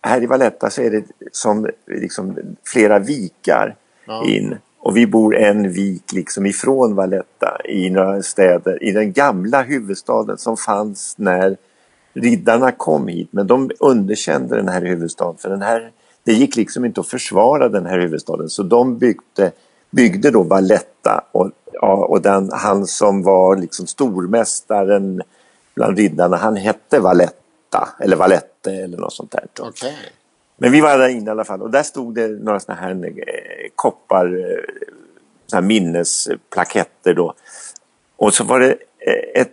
[SPEAKER 1] här i Valletta så är det som liksom flera vikar
[SPEAKER 2] Ja.
[SPEAKER 1] in. Och vi bor en vik liksom ifrån Valletta i några städer i den gamla huvudstaden som fanns när riddarna kom hit. Men de underkände den här huvudstaden för den här, det gick liksom inte att försvara den här huvudstaden så de byggde, byggde då Valletta och, ja, och den, han som var liksom stormästaren bland riddarna han hette Valletta eller Vallette eller något sånt där.
[SPEAKER 2] Okej.
[SPEAKER 1] Men vi var där inne i alla fall och där stod det några såna här eh, koppar, eh, såna här minnesplaketter då. Och så var det eh, ett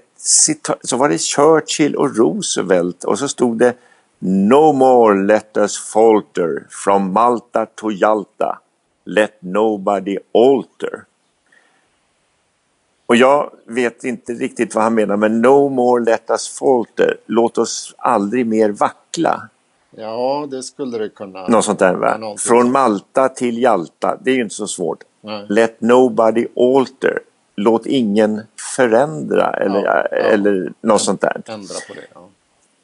[SPEAKER 1] så var det Churchill och Roosevelt och så stod det No more let us falter from Malta to Jalta. Let nobody alter. Och jag vet inte riktigt vad han menar men no more let us falter. Låt oss aldrig mer vackla.
[SPEAKER 2] Ja, det skulle det kunna
[SPEAKER 1] Något sånt där va?
[SPEAKER 2] någonting.
[SPEAKER 1] Från Malta till Jalta, det är ju inte så svårt.
[SPEAKER 2] Nej.
[SPEAKER 1] Let nobody alter. Låt ingen förändra eller,
[SPEAKER 2] Ja, ja.
[SPEAKER 1] eller något sånt där.
[SPEAKER 2] Ändra på det. Ja.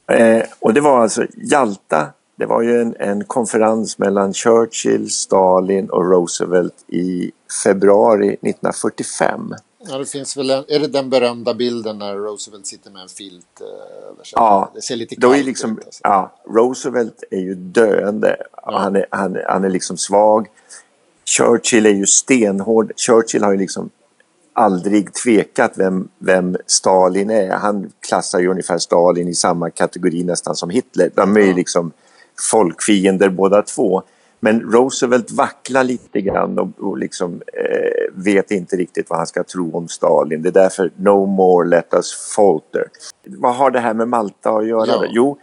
[SPEAKER 1] Eh, och det var alltså Jalta, det var ju en, en konferens mellan Churchill, Stalin och Roosevelt i februari 1945.
[SPEAKER 2] Ja, det finns väl en, är det den berömda bilden när Roosevelt sitter med en filt eh, över sig?
[SPEAKER 1] Ja,
[SPEAKER 2] det ser lite
[SPEAKER 1] då är liksom,
[SPEAKER 2] ut. Alltså.
[SPEAKER 1] ja, Roosevelt är ju döende. Han, är, han, han är liksom svag. Churchill är ju stenhård. Churchill har ju liksom aldrig tvekat vem, vem Stalin är. Han klassar ju ungefär Stalin i samma kategori nästan som Hitler. De är ju liksom folkfiender båda två. Men Roosevelt vacklar lite grann och, och liksom, eh, vet inte riktigt vad han ska tro om Stalin. Det är därför no more let us falter. Vad har det här med Malta att göra?
[SPEAKER 2] Ja.
[SPEAKER 1] Jo,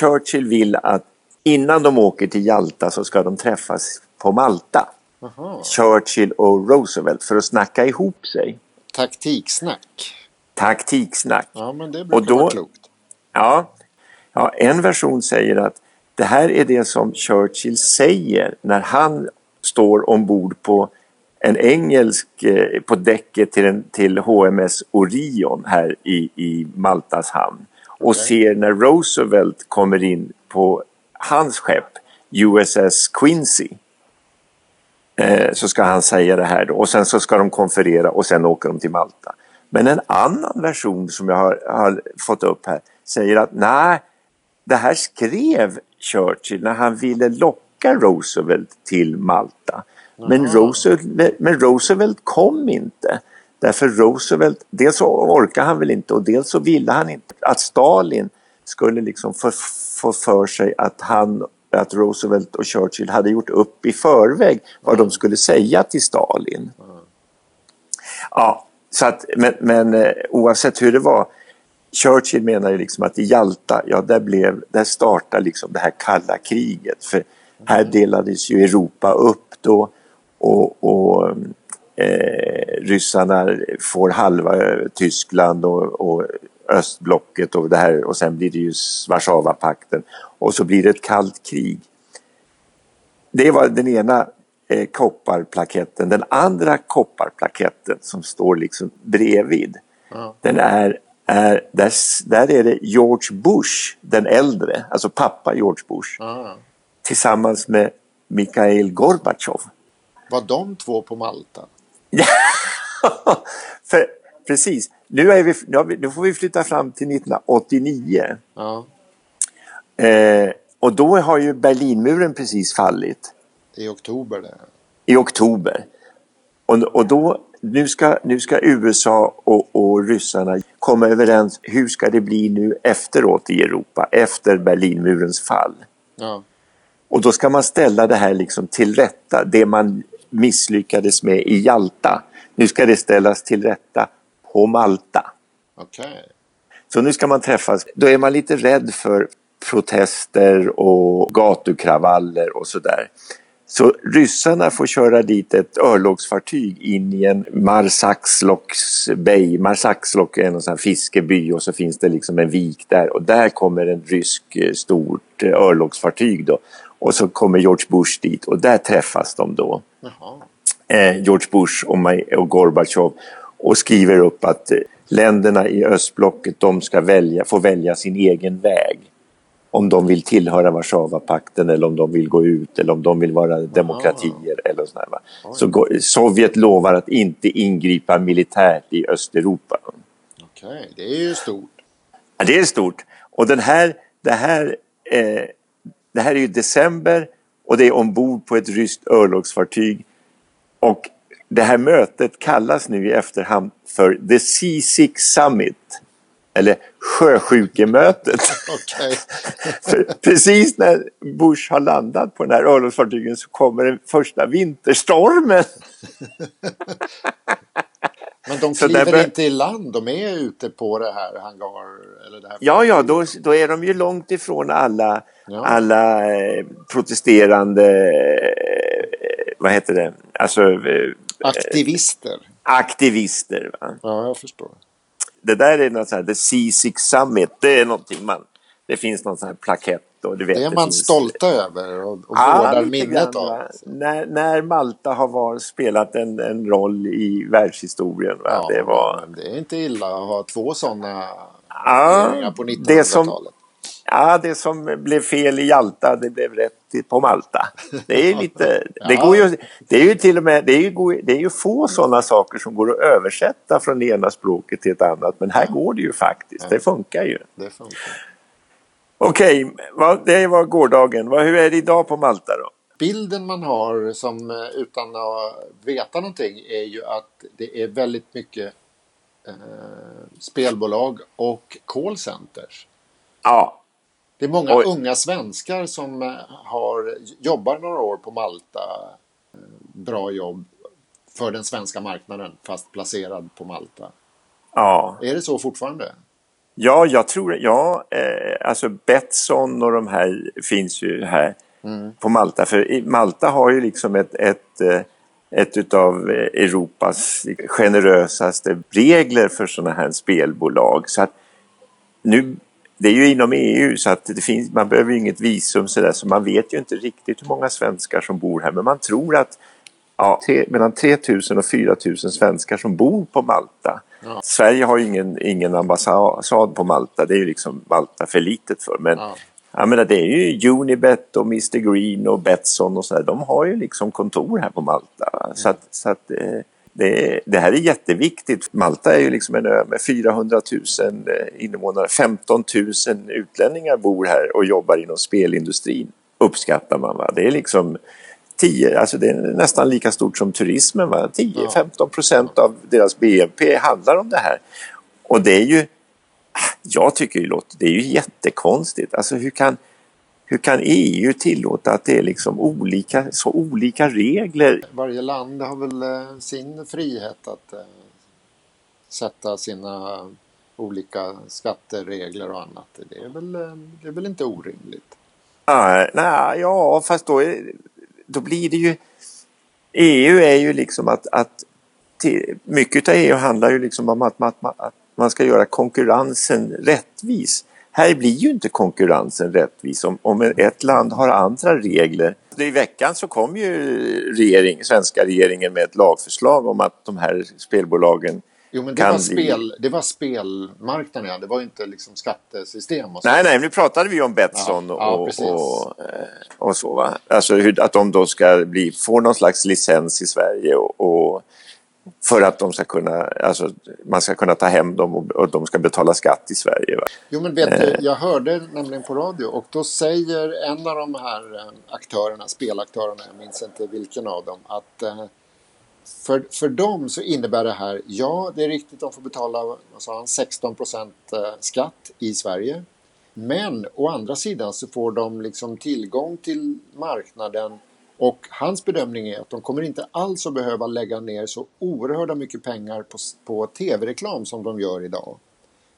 [SPEAKER 1] Churchill vill att innan de åker till Jalta så ska de träffas på Malta.
[SPEAKER 2] Jaha.
[SPEAKER 1] Churchill och Roosevelt för att snacka ihop sig.
[SPEAKER 2] Taktiksnack.
[SPEAKER 1] Taktiksnack.
[SPEAKER 2] Ja, men det brukar
[SPEAKER 1] Och då-
[SPEAKER 2] vara klokt.
[SPEAKER 1] Ja, ja, en version säger att det här är det som Churchill säger när han står ombord på en engelsk, eh, på däcket till, en, till HMS Orion här i, i Maltas hamn och
[SPEAKER 2] Okej.
[SPEAKER 1] ser när Roosevelt kommer in på hans skepp USS Quincy. Eh, så ska han säga det här då och sen så ska de konferera och sen åker de till Malta. Men en annan version som jag har, har fått upp här säger att nej, det här skrev Churchill när han ville locka Roosevelt till Malta. Men Roosevelt, men Roosevelt kom inte. Därför Roosevelt, dels så orkade han väl inte och dels så ville han inte att Stalin skulle liksom få, få för sig att han att Roosevelt och Churchill hade gjort upp i förväg vad de skulle säga till Stalin. Ja, så att, men, men eh, oavsett hur det var Churchill menar ju liksom att i Jalta, ja där, blev, där startade liksom det här kalla kriget. För här delades ju Europa upp då och, och eh, ryssarna får halva eh, Tyskland och, och östblocket och det här och sen blir det ju Warszawapakten och så blir det ett kallt krig. Det var den ena eh, kopparplaketten. Den andra kopparplaketten som står liksom bredvid
[SPEAKER 2] Ja.
[SPEAKER 1] den är, är där, där är det George Bush, den äldre, alltså pappa George Bush,
[SPEAKER 2] Ja.
[SPEAKER 1] tillsammans med Mikhail Gorbatjov.
[SPEAKER 2] Var de två på Malta?
[SPEAKER 1] För, precis, nu, är vi, nu, nu får vi flytta fram till 1989.
[SPEAKER 2] Ja,
[SPEAKER 1] Eh, och då har ju Berlinmuren precis fallit
[SPEAKER 2] i oktober det.
[SPEAKER 1] i oktober. Och, och då, nu ska, nu ska USA och, och ryssarna komma överens. Hur ska det bli nu efteråt i Europa, efter Berlinmurens fall?
[SPEAKER 2] Ja.
[SPEAKER 1] Och då ska man ställa det här liksom till rätta, det man misslyckades med i Jalta. Nu ska det ställas till rätta på Malta.
[SPEAKER 2] Okej.
[SPEAKER 1] Så nu ska man träffas. Då är man lite rädd för protester och gatukravaller och sådär. Så ryssarna får köra dit ett örlogsfartyg in i en Marsaxloks Bay. Marsaxlok är en sån här fiskeby och så finns det liksom en vik där och där kommer en rysk eh, stort eh, örlogsfartyg då. Och så kommer George Bush dit och där träffas de då. Eh, George Bush och, och Gorbatjov och skriver upp att eh, länderna i östblocket de ska välja, få välja sin egen väg. Om de vill tillhöra Warszawapakten eller om de vill gå ut eller om de vill vara demokratier. Eller sådär, va? Så Sovjet lovar att inte ingripa militärt i Östeuropa.
[SPEAKER 2] Okej, det är ju stort.
[SPEAKER 1] Ja, det är stort. Och den här, det, här, eh, det här är ju december och det är ombord på ett ryskt örlogsfartyg. Och det här mötet kallas nu i efterhand för The C6 Summit. Eller sjösjukemötet. Precis när Bush har landat på den här örlogsfartygen så kommer den första vinterstormen.
[SPEAKER 2] Men de kliver
[SPEAKER 1] bör-
[SPEAKER 2] inte i land, de är ute på det här hangar... Eller det här
[SPEAKER 1] Ja, ja, då, då är de ju långt ifrån alla,
[SPEAKER 2] Ja.
[SPEAKER 1] alla eh, protesterande, eh, vad heter det, alltså eh,
[SPEAKER 2] Aktivister.
[SPEAKER 1] aktivister. Va?
[SPEAKER 2] Ja, jag förstår.
[SPEAKER 1] Det där är något så här, the C6 Summit, det är någonting man, det finns någon sån här plakett och du vet.
[SPEAKER 2] Det är man
[SPEAKER 1] finns,
[SPEAKER 2] stolta över och, och
[SPEAKER 1] Ja,
[SPEAKER 2] vårdar minnet av.
[SPEAKER 1] När, när Malta har var, spelat en, en roll i världshistorien. Va?
[SPEAKER 2] Ja,
[SPEAKER 1] det var...
[SPEAKER 2] det är inte illa att ha två sådana
[SPEAKER 1] Ja,
[SPEAKER 2] på
[SPEAKER 1] det som-
[SPEAKER 2] 1900-talet.
[SPEAKER 1] Ja, det som blev fel i Jalta, det blev rätt på Malta. Det är lite, det går ju, det är ju till och med, det är ju, det är ju få sådana saker som går att översätta från det ena språket till ett annat. Men här går det ju faktiskt, det funkar ju.
[SPEAKER 2] Det funkar.
[SPEAKER 1] Okej, vad- det var gårdagen. Hur är det idag på Malta då?
[SPEAKER 2] Bilden man har som eh, utan att veta någonting är ju att det är väldigt mycket eh, spelbolag och callcenters.
[SPEAKER 1] Ja,
[SPEAKER 2] Det är många
[SPEAKER 1] Oj.
[SPEAKER 2] unga svenskar som eh, har, jobbar några år på Malta. eh, Bra jobb för den svenska marknaden fast placerad på Malta.
[SPEAKER 1] ja.
[SPEAKER 2] Är det så fortfarande?
[SPEAKER 1] Ja, jag tror ja, eh, alltså Betsson och de här finns ju här på Malta. För Malta har ju liksom ett, ett, eh, ett utav Europas generösaste regler för sådana här spelbolag. Så att nu, det är ju inom EU så att det finns, man behöver ju inget visum så, där, så man vet ju inte riktigt hur många svenskar som bor här. Men man tror att ja, tre, mellan 3 000 och 4 000 svenskar som bor på Malta.
[SPEAKER 2] Ja.
[SPEAKER 1] Sverige har ju ingen, ingen ambassad på Malta, det är ju liksom Malta för litet för. Men
[SPEAKER 2] Ja.
[SPEAKER 1] jag menar, det är ju Unibet och Mr Green och Betsson och sådär, de har ju liksom kontor här på Malta. Så att, så att eh, det, det här är jätteviktigt. Malta är ju liksom en ö med 400 000 eh, invånare. 15 000 utlänningar bor här och jobbar inom spelindustrin. Uppskattar man. Va? Det är liksom 10, alltså det är nästan lika stort som turismen. Va? 10-15 procent av deras BNP handlar om det här. Och det är ju, jag tycker ju det är ju jättekonstigt. Alltså hur kan, hur kan EU tillåta att det är liksom olika, så olika regler
[SPEAKER 2] Varje land har väl eh, sin frihet att eh, sätta sina olika skatteregler och annat. Det är väl, eh, det är väl inte orimligt.
[SPEAKER 1] Nej, nej, ja, fast då, är, då blir det ju... EU är ju liksom att... att till, mycket av EU handlar ju liksom om att, att, att man ska göra konkurrensen rättvis. Här blir ju inte konkurrensen rättvis om, om ett land har andra regler. I veckan så kom ju regering, svenska regeringen med ett lagförslag om att de här spelbolagen
[SPEAKER 2] Jo, men det
[SPEAKER 1] kan
[SPEAKER 2] var, spel, det var spelmarknaden, ja. det var inte liksom skattesystem och så.
[SPEAKER 1] Nej, nej, nu pratade vi om Betsson
[SPEAKER 2] Ja, ja,
[SPEAKER 1] och,
[SPEAKER 2] precis.
[SPEAKER 1] och, och så. Va? Alltså hur, att de då ska bli, få någon slags licens i Sverige och, och för att de ska kunna, alltså, man ska kunna ta hem dem och, och de ska betala skatt i Sverige. Va?
[SPEAKER 2] Jo, men vet du,
[SPEAKER 1] Eh.
[SPEAKER 2] jag hörde nämligen på radio och då säger en av de här eh, aktörerna, spelaktörerna, jag minns inte vilken av dem, att eh, för, för dem så innebär det här, ja det är riktigt, de får betala sa han, 16 procent skatt i Sverige. Men å andra sidan så får de liksom tillgång till marknaden Och hans bedömning är att de kommer inte alls att behöva lägga ner så oerhörda mycket pengar på, på tv-reklam som de gör idag.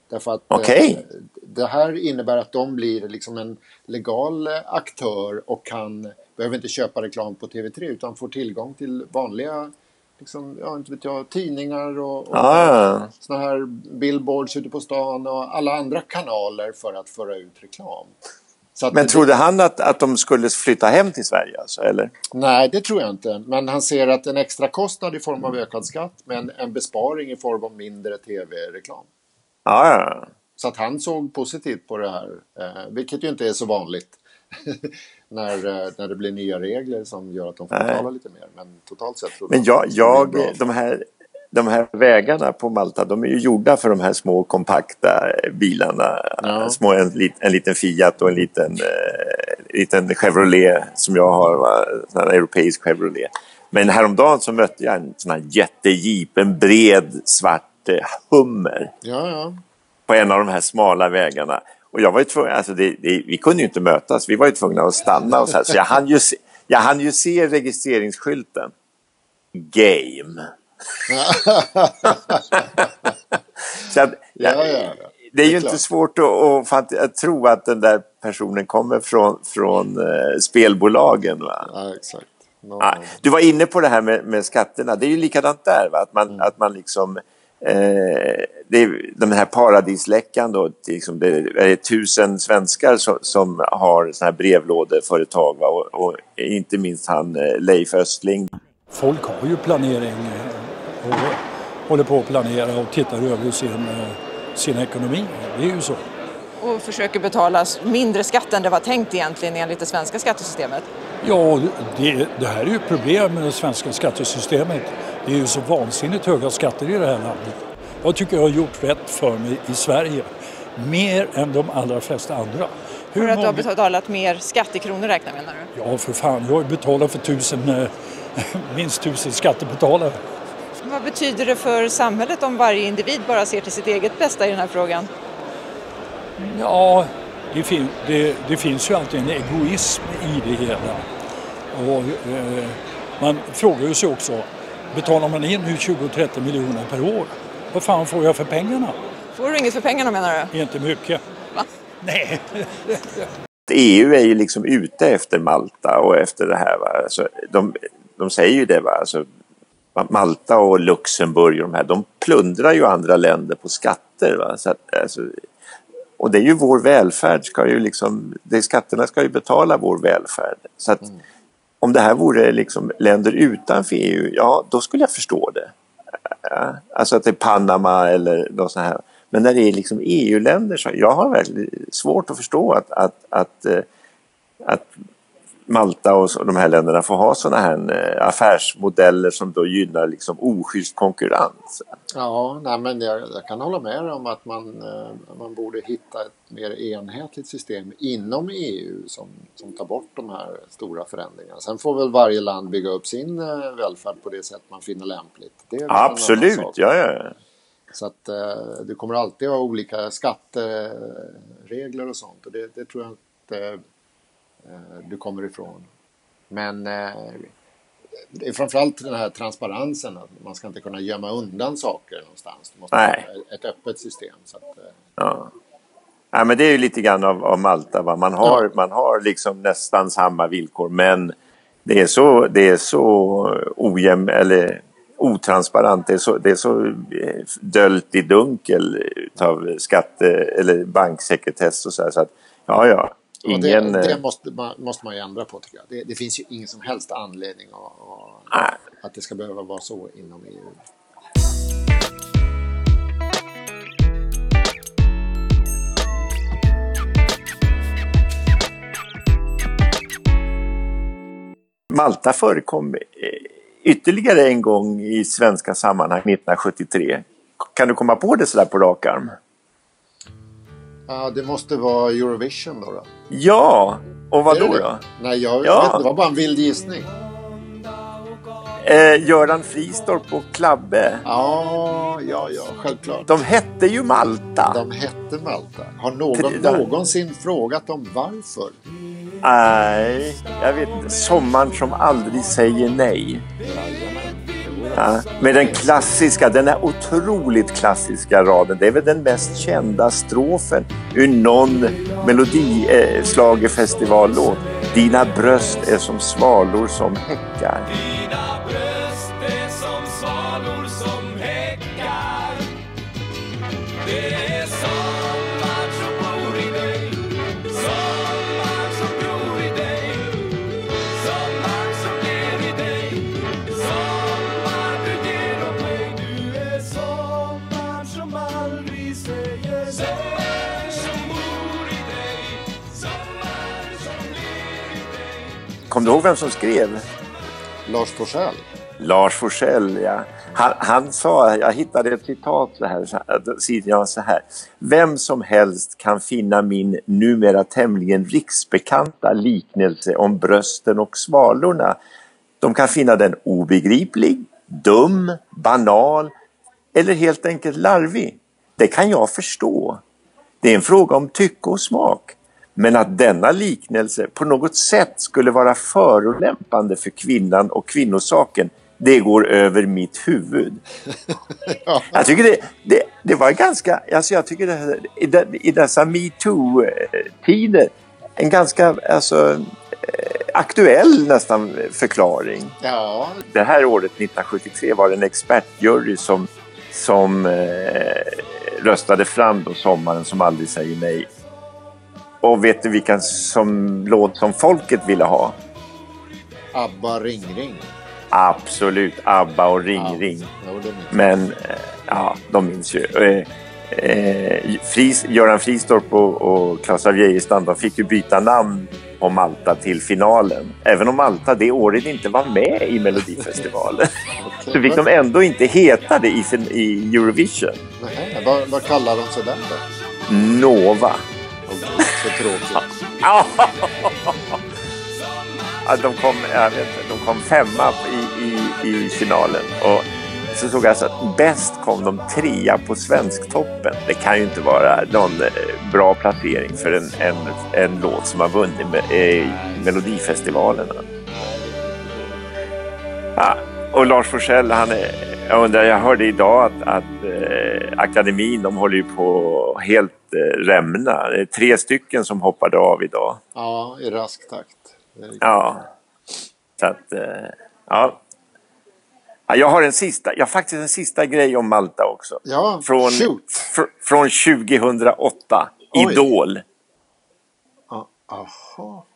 [SPEAKER 2] Därför att eh, det här innebär att de blir liksom en legal eh, aktör och kan, behöver inte köpa reklam på TV3 utan får tillgång till vanliga liksom, ja, inte vet jag, tidningar och, och
[SPEAKER 1] Ah.
[SPEAKER 2] såna här billboards ute på stan och alla andra kanaler för att föra ut reklam.
[SPEAKER 1] Men
[SPEAKER 2] det-
[SPEAKER 1] trodde han att, att de skulle flytta hem till Sverige alltså, eller?
[SPEAKER 2] Nej, det tror jag inte. Men han ser att en extra kostnad i form av ökad skatt men en besparing i form av mindre tv-reklam.
[SPEAKER 1] Ja, ja.
[SPEAKER 2] Så att han såg positivt på det här, eh, vilket ju inte är så vanligt när, eh, när det blir nya regler som gör att de får betala lite mer. Men totalt sett tror
[SPEAKER 1] Men jag,
[SPEAKER 2] det
[SPEAKER 1] jag, de, här, de här vägarna på Malta, de är ju gjorda för de här små kompakta bilarna.
[SPEAKER 2] Ja.
[SPEAKER 1] Små, en, en liten Fiat och en liten, eh, liten Chevrolet som jag har, va? Här europeisk Chevrolet. Men häromdagen så mötte jag en sån här jättejeep, en bred svart eh, Hummer
[SPEAKER 2] Ja, ja.
[SPEAKER 1] på en av de här smala vägarna. Och jag var ju tvungen, alltså det, det, vi kunde ju inte mötas, vi var ju tvungna att stanna och så här. Så jag hann ju se, jag hann ju se registreringsskylten. Game. så att,
[SPEAKER 2] Ja, ja, ja.
[SPEAKER 1] Det är ju
[SPEAKER 2] Det är
[SPEAKER 1] inte
[SPEAKER 2] klart.
[SPEAKER 1] svårt att, att, att tro att den där personen kommer från, från eh, spelbolagen. Va?
[SPEAKER 2] ja exakt. No,
[SPEAKER 1] Ja, du var inne på det här med, med skatterna. Det är ju likadant där. Va? Att, man, att man liksom... Eh, det är, den här paradisläckan då. det är Liksom, det är tusen svenskar som, som har såna här brevlådeföretag. Va? Och, och inte minst han eh, Leif Östling.
[SPEAKER 6] Folk har ju planering eh, håller på att planera och tittar över sin, eh, sin ekonomi. Det är ju så.
[SPEAKER 7] och försöker betala mindre skatt än det var tänkt egentligen enligt det svenska skattesystemet.
[SPEAKER 6] Ja, det, det här är ju problem med det svenska skattesystemet. Det är ju så vansinnigt höga skatter i det här landet. Jag tycker jag har gjort rätt för mig i Sverige. Mer än de allra flesta andra. Hur
[SPEAKER 7] För att du har betalat mer skatt i kronor räknar menar du?
[SPEAKER 6] Ja, för fan. Jag har betalat för tusen, eh, minst tusen skattebetalare.
[SPEAKER 7] Vad betyder det för samhället om varje individ bara ser till sitt eget bästa i den här frågan?
[SPEAKER 6] Ja, det, fin- det, det finns ju alltid en egoism i det hela. Och, eh, man frågar ju sig också, betalar man in nu 20-30 miljoner per år, vad fan får jag för pengarna?
[SPEAKER 7] Får du inget för pengarna menar du?
[SPEAKER 6] Inte mycket.
[SPEAKER 7] Va?
[SPEAKER 6] Nej.
[SPEAKER 1] EU är ju liksom ute efter Malta och efter det här. Va? Alltså, de, de säger ju det. Va? Alltså, Malta och Luxemburg och de här, de plundrar ju andra länder på skatter. Va? Så att, alltså, och det är ju vår välfärd, ska ju liksom, det, skatterna ska ju betala vår välfärd. Så att, om det här vore liksom länder utanför EU, ja då skulle jag förstå det. Alltså att det är Panama eller något sånt här. Men när det är liksom EU-länder så jag har väldigt svårt att förstå att, att, att, eh, att Malta och de här länderna får ha sådana här eh, affärsmodeller som då gynnar liksom oschysst konkurrens.
[SPEAKER 2] Ja, nej, men jag, jag kan hålla med om att man, eh, man borde hitta ett mer enhetligt system inom EU som, som tar bort de här stora förändringarna. Sen får väl varje land bygga upp sin eh, välfärd på det sätt man finner lämpligt.
[SPEAKER 1] Absolut, ja, ja.
[SPEAKER 2] Så att eh, du kommer alltid ha olika skatteregler och sånt och det, det tror jag inte du kommer ifrån. Men eh, det är framförallt den här transparensen, att man ska inte kunna gömma undan saker någonstans. Du måste
[SPEAKER 1] Nej.
[SPEAKER 2] ha ett öppet system. Så att, eh,
[SPEAKER 1] Ja. Ja, men det är ju lite grann av, av Malta. Va? Man, har,
[SPEAKER 2] Ja.
[SPEAKER 1] man har liksom nästan samma villkor men det är så, det är så ojäm, eller otransparent. Det är så, det är så eh, döljt i dunkel utav skatte eller banksekretess och så här. Så att, ja, ja. Ingen...
[SPEAKER 2] det, det
[SPEAKER 1] eh,
[SPEAKER 2] måste, man, måste man ju ändra på tycker jag. Det, det finns ju ingen som helst anledning att, att, att det ska behöva vara så inom EU.
[SPEAKER 1] Malta förekom eh, ytterligare en gång i svenska sammanhang 1973. Kan du komma på det sådär på rak arm?
[SPEAKER 2] Ja, det måste vara Eurovision då. då.
[SPEAKER 1] Ja, och vad då?
[SPEAKER 2] det?
[SPEAKER 1] då?
[SPEAKER 2] Nej, jag
[SPEAKER 1] Ja.
[SPEAKER 2] vet, det var bara en vild gissning.
[SPEAKER 1] Eh, Göran Fristorp och Klabbe.
[SPEAKER 2] Ja, ja, ja, självklart.
[SPEAKER 1] De hette ju Malta.
[SPEAKER 2] De hette Malta. Har någon
[SPEAKER 1] där.
[SPEAKER 2] någonsin frågat dem varför?
[SPEAKER 1] Nej, jag vet inte. Sommaren som aldrig säger nej. Ja, med den klassiska, den här otroligt klassiska raden. Det är väl den mest kända strofen ur någon melodislagerfestivallåt. Dina bröst är som svalor som häckar. Kommer du ihåg vem som skrev?
[SPEAKER 2] Lars Forssell.
[SPEAKER 1] Lars Forssell, ja. Han, han sa, jag hittade ett citat här, jag så här. Vem som helst kan finna min numera tämligen riksbekanta liknelse om brösten och svalorna. De kan finna den obegriplig, dum, banal eller helt enkelt larvig. Det kan jag förstå. Det är en fråga om tycke och smak. Men att denna liknelse på något sätt skulle vara förolämpande för kvinnan och kvinnosaken, det går över mitt huvud.
[SPEAKER 2] Ja.
[SPEAKER 1] Jag tycker det, det, det var ganska, alltså jag tycker det, i, i dessa metoo-tider, en ganska alltså, eh, aktuell nästan förklaring.
[SPEAKER 2] Ja,
[SPEAKER 1] Det här året 1973 var det en expertjury som, som eh, röstade fram då sommaren som aldrig säger nej. Och vet du vilken som, låt som folket ville ha?
[SPEAKER 2] ABBA Ring Ring.
[SPEAKER 1] Absolut ABBA och Ring
[SPEAKER 2] Ja.
[SPEAKER 1] Ring. Men eh, ja, de minns ju. Eh, eh, Fris, Göran Fristorp och, och Claes av Geijerstam de fick ju byta namn på Malta till finalen. Även om Malta det året inte var med i Melodifestivalen. Så fick de ändå inte heta det i, i Eurovision.
[SPEAKER 2] Nej, vad, vad kallar de sig den då?
[SPEAKER 1] Nova.
[SPEAKER 2] Så tråkigt.
[SPEAKER 1] Ja, de, kom, jag vet, de kom femma i, i, i finalen. Och så såg jag alltså att bäst kom de trea på Svensktoppen. Det kan ju inte vara någon eh, bra placering för en, en, en låt som har vunnit med, eh, Melodifestivalen. Ja, och Lars Forssell, han är, jag undrar, jag hörde idag att, att eh, akademin, de håller ju på helt eh, rämna. Det är tre stycken som hoppade av idag.
[SPEAKER 2] Ja, i rask takt.
[SPEAKER 1] Ja. Så att, eh, ja. ja. Jag har en sista, jag har faktiskt en sista grej om Malta också.
[SPEAKER 2] Ja,
[SPEAKER 1] Från, fr, från 2008.
[SPEAKER 2] Oj.
[SPEAKER 1] Idol.
[SPEAKER 2] Ja, Aha.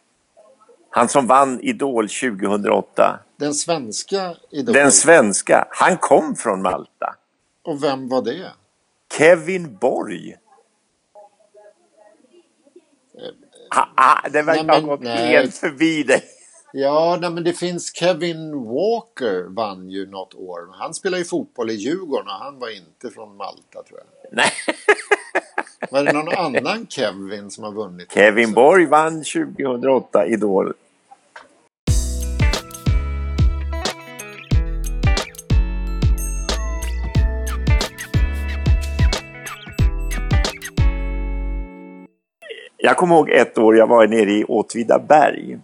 [SPEAKER 1] Han som vann Idol 2008.
[SPEAKER 2] Den svenska idolen.
[SPEAKER 1] Den svenska. Han kom från Malta.
[SPEAKER 2] Och vem var det?
[SPEAKER 1] Kevin Borg. Ah, ah, det verkar
[SPEAKER 2] Nej,
[SPEAKER 1] ha gått
[SPEAKER 2] nej.
[SPEAKER 1] helt förbi dig.
[SPEAKER 2] Ja, nej, men det finns Kevin Walker vann ju något år. Han spelar ju fotboll i Djurgården och han var inte från Malta tror jag.
[SPEAKER 1] Nej.
[SPEAKER 2] Var det någon annan Kevin som har vunnit?
[SPEAKER 1] Kevin
[SPEAKER 2] också?
[SPEAKER 1] Borg vann 2008 Idol. Jag kommer ihåg ett år jag var nere i Åtvidaberg.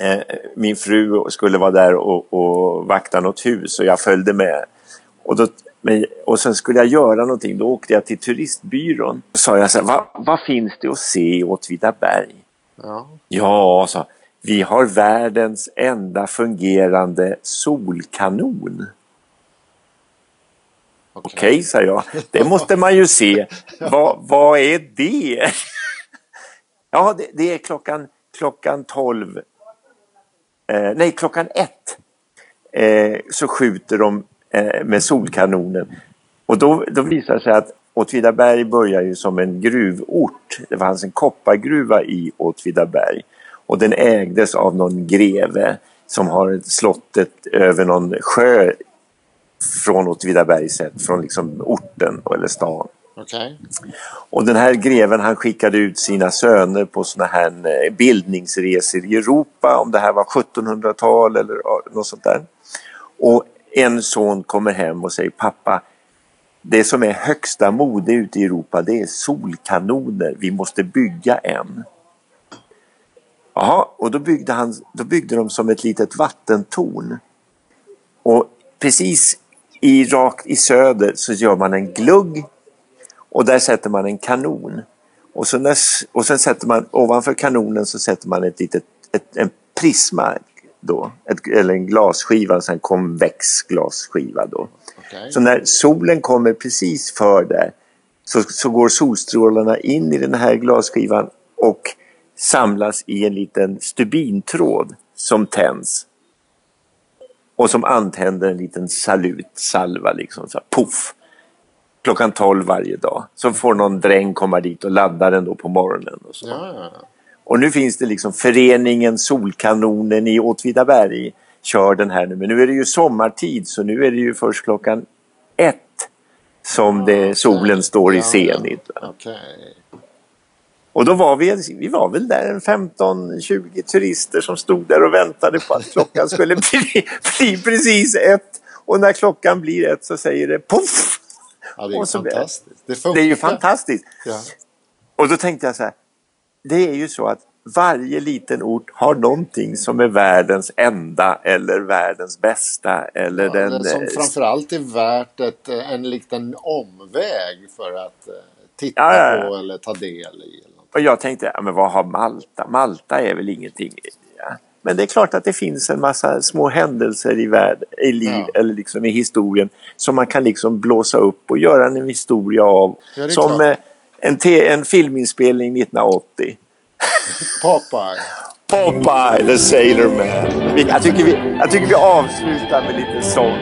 [SPEAKER 1] Eh, Min fru skulle vara där och, och vakta något hus och jag följde med. Och, då, och sen skulle jag göra någonting. Då åkte jag till turistbyrån. Då sa jag så här, vad, vad finns det att se i Åtvidaberg?
[SPEAKER 2] Ja.
[SPEAKER 1] Ja, sa vi har världens enda fungerande solkanon.
[SPEAKER 2] Okej.
[SPEAKER 1] Okej, sa jag. Det måste man ju se. Vad, vad är det? Ja, det, det är klockan, klockan 12. Eh, nej, klockan ett. Eh, så skjuter de eh, med solkanonen. Och då, då visar det sig att Åtvidaberg börjar ju som en gruvort. Det fanns en koppargruva i Åtvidaberg. Och den ägdes av någon greve som har slottet över någon sjö från Åtvidaberg sett, från liksom orten eller stan.
[SPEAKER 2] Okej.
[SPEAKER 1] Och den här greven han skickade ut sina söner på såna här eh, bildningsresor i Europa, om det här var 1700-tal eller något sånt där. Och en son kommer hem och säger pappa, det som är högsta mode ute i Europa det är solkanoner, vi måste bygga en. Jaha, och då byggde, han, då byggde de som ett litet vattentorn. Och precis i, rakt i söder så gör man en glugg och där sätter man en kanon. Och, så när, och sen sätter man ovanför kanonen så sätter man ett litet, ett, en prisma då, ett, eller en glasskiva, en konvex glasskiva då.
[SPEAKER 2] Okej.
[SPEAKER 1] Så när solen kommer precis för där så, så går solstrålarna in i den här glasskivan och samlas i en liten stubintråd som tänds. Och som antänder en liten salut, salva liksom, så här, puff. Klockan 12 varje dag. Så får någon dräng komma dit och ladda den då på morgonen. Och så.
[SPEAKER 2] Ja.
[SPEAKER 1] Och nu finns det liksom föreningen Solkanonen i Åtvidaberg kör den här nu. Men nu är det ju sommartid så nu är det ju först klockan ett som det, solen står i zenit.
[SPEAKER 2] Okej.
[SPEAKER 1] Och då var vi, vi var väl där en 15-20 turister som stod där och väntade på att klockan skulle bli, bli precis ett. Och när klockan blir ett så säger det poff!
[SPEAKER 2] Ja, det är ju
[SPEAKER 1] så-
[SPEAKER 2] fantastiskt. Det,
[SPEAKER 1] Det är ju fantastiskt.
[SPEAKER 2] Ja.
[SPEAKER 1] Och då tänkte jag så här. Det är ju så att varje liten ort har någonting som är världens enda eller världens bästa eller
[SPEAKER 2] Ja,
[SPEAKER 1] den...
[SPEAKER 2] som
[SPEAKER 1] eh,
[SPEAKER 2] framförallt är värt ett, eh, en liten omväg för att eh, titta
[SPEAKER 1] Ja, ja,
[SPEAKER 2] på eller ta del i. Eller.
[SPEAKER 1] Och jag tänkte, men vad har Malta? Malta är väl ingenting. Ja. Men det är klart att det finns en massa små händelser i, värld, i liv
[SPEAKER 2] Ja.
[SPEAKER 1] eller liksom i historien som man kan liksom blåsa upp och göra en historia av.
[SPEAKER 2] Ja,
[SPEAKER 1] som
[SPEAKER 2] klart.
[SPEAKER 1] eh, en, en filminspelning 1980.
[SPEAKER 2] Popeye.
[SPEAKER 1] Popeye the Sailor Man. Jag tycker vi, jag tycker vi avslutar med lite sång.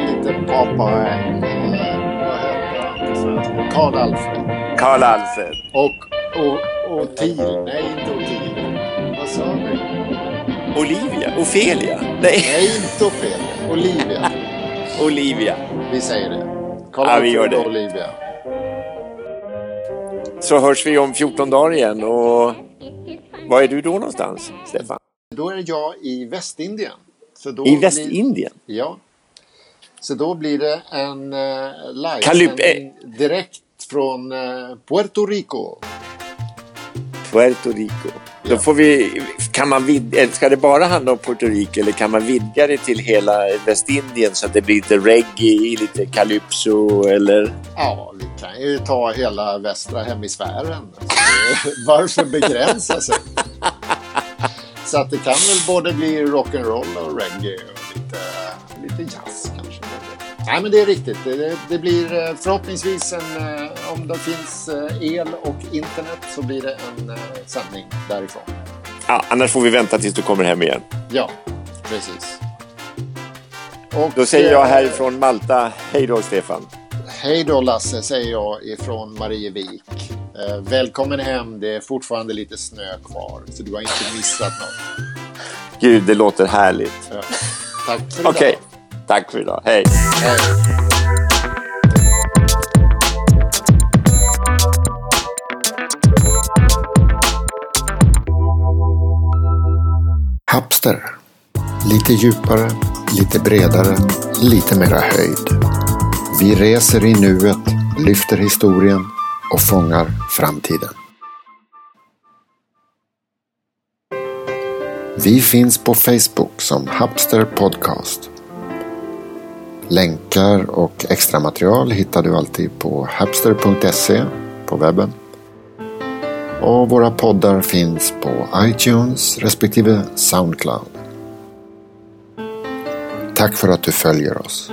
[SPEAKER 2] Lite Popeye. Vad heter han? Karl Alfred.
[SPEAKER 1] Karl Alfred.
[SPEAKER 2] Och, och Otil. Nej, inte Otil. Vi?
[SPEAKER 1] Olivia. Ofelia. Nej,
[SPEAKER 2] Nej, inte Ofelia. Olivia.
[SPEAKER 1] Olivia.
[SPEAKER 2] Vi säger det. Karl
[SPEAKER 1] Ja, vi gör det.
[SPEAKER 2] Olivia.
[SPEAKER 1] Så hörs vi om 14 dagar igen och var är du då någonstans, Stefan?
[SPEAKER 2] Då är jag i Västindien.
[SPEAKER 1] I
[SPEAKER 2] blir-
[SPEAKER 1] Västindien?
[SPEAKER 2] Ja. Så då blir det en uh,
[SPEAKER 1] Kalyp-
[SPEAKER 2] livesändning direkt från eh, Puerto Rico.
[SPEAKER 1] Puerto Rico. Då får vi, kan man vid, eller ska det bara handla om Puerto Rico eller kan man vidga det till hela Västindien så att det blir lite reggae, lite calypso eller?
[SPEAKER 2] Ja, vi kan ju ta hela västra hemisfären. Varför begränsa sig? Så att det kan väl både bli rock'n'roll och reggae och lite, lite jazz kanske. Nej men det är riktigt. Det, det blir eh, förhoppningsvis en, eh, om det finns eh, el och internet så blir det en eh, sändning därifrån.
[SPEAKER 1] Ja, annars får vi vänta tills du kommer hem igen.
[SPEAKER 2] Ja, precis. Och,
[SPEAKER 1] Då säger jag
[SPEAKER 2] eh,
[SPEAKER 1] härifrån Malta, hej då Stefan.
[SPEAKER 2] Hej då Lasse, säger jag ifrån Marievik. Välkommen hem, det är fortfarande lite snö kvar, så du har inte missat något.
[SPEAKER 1] Gud, det låter härligt.
[SPEAKER 2] Ja. Tack för idag.
[SPEAKER 1] Okej, tack för idag. Hej.
[SPEAKER 2] Hej. Hapster. Lite djupare, lite bredare, lite mera höjd. Vi reser i nuet, lyfter historien och fångar framtiden. Vi finns på Facebook som Hapster Podcast. Länkar och extra material hittar du alltid på hapster.se på webben. Och våra poddar finns på iTunes respektive Soundcloud. Tack för att du följer oss.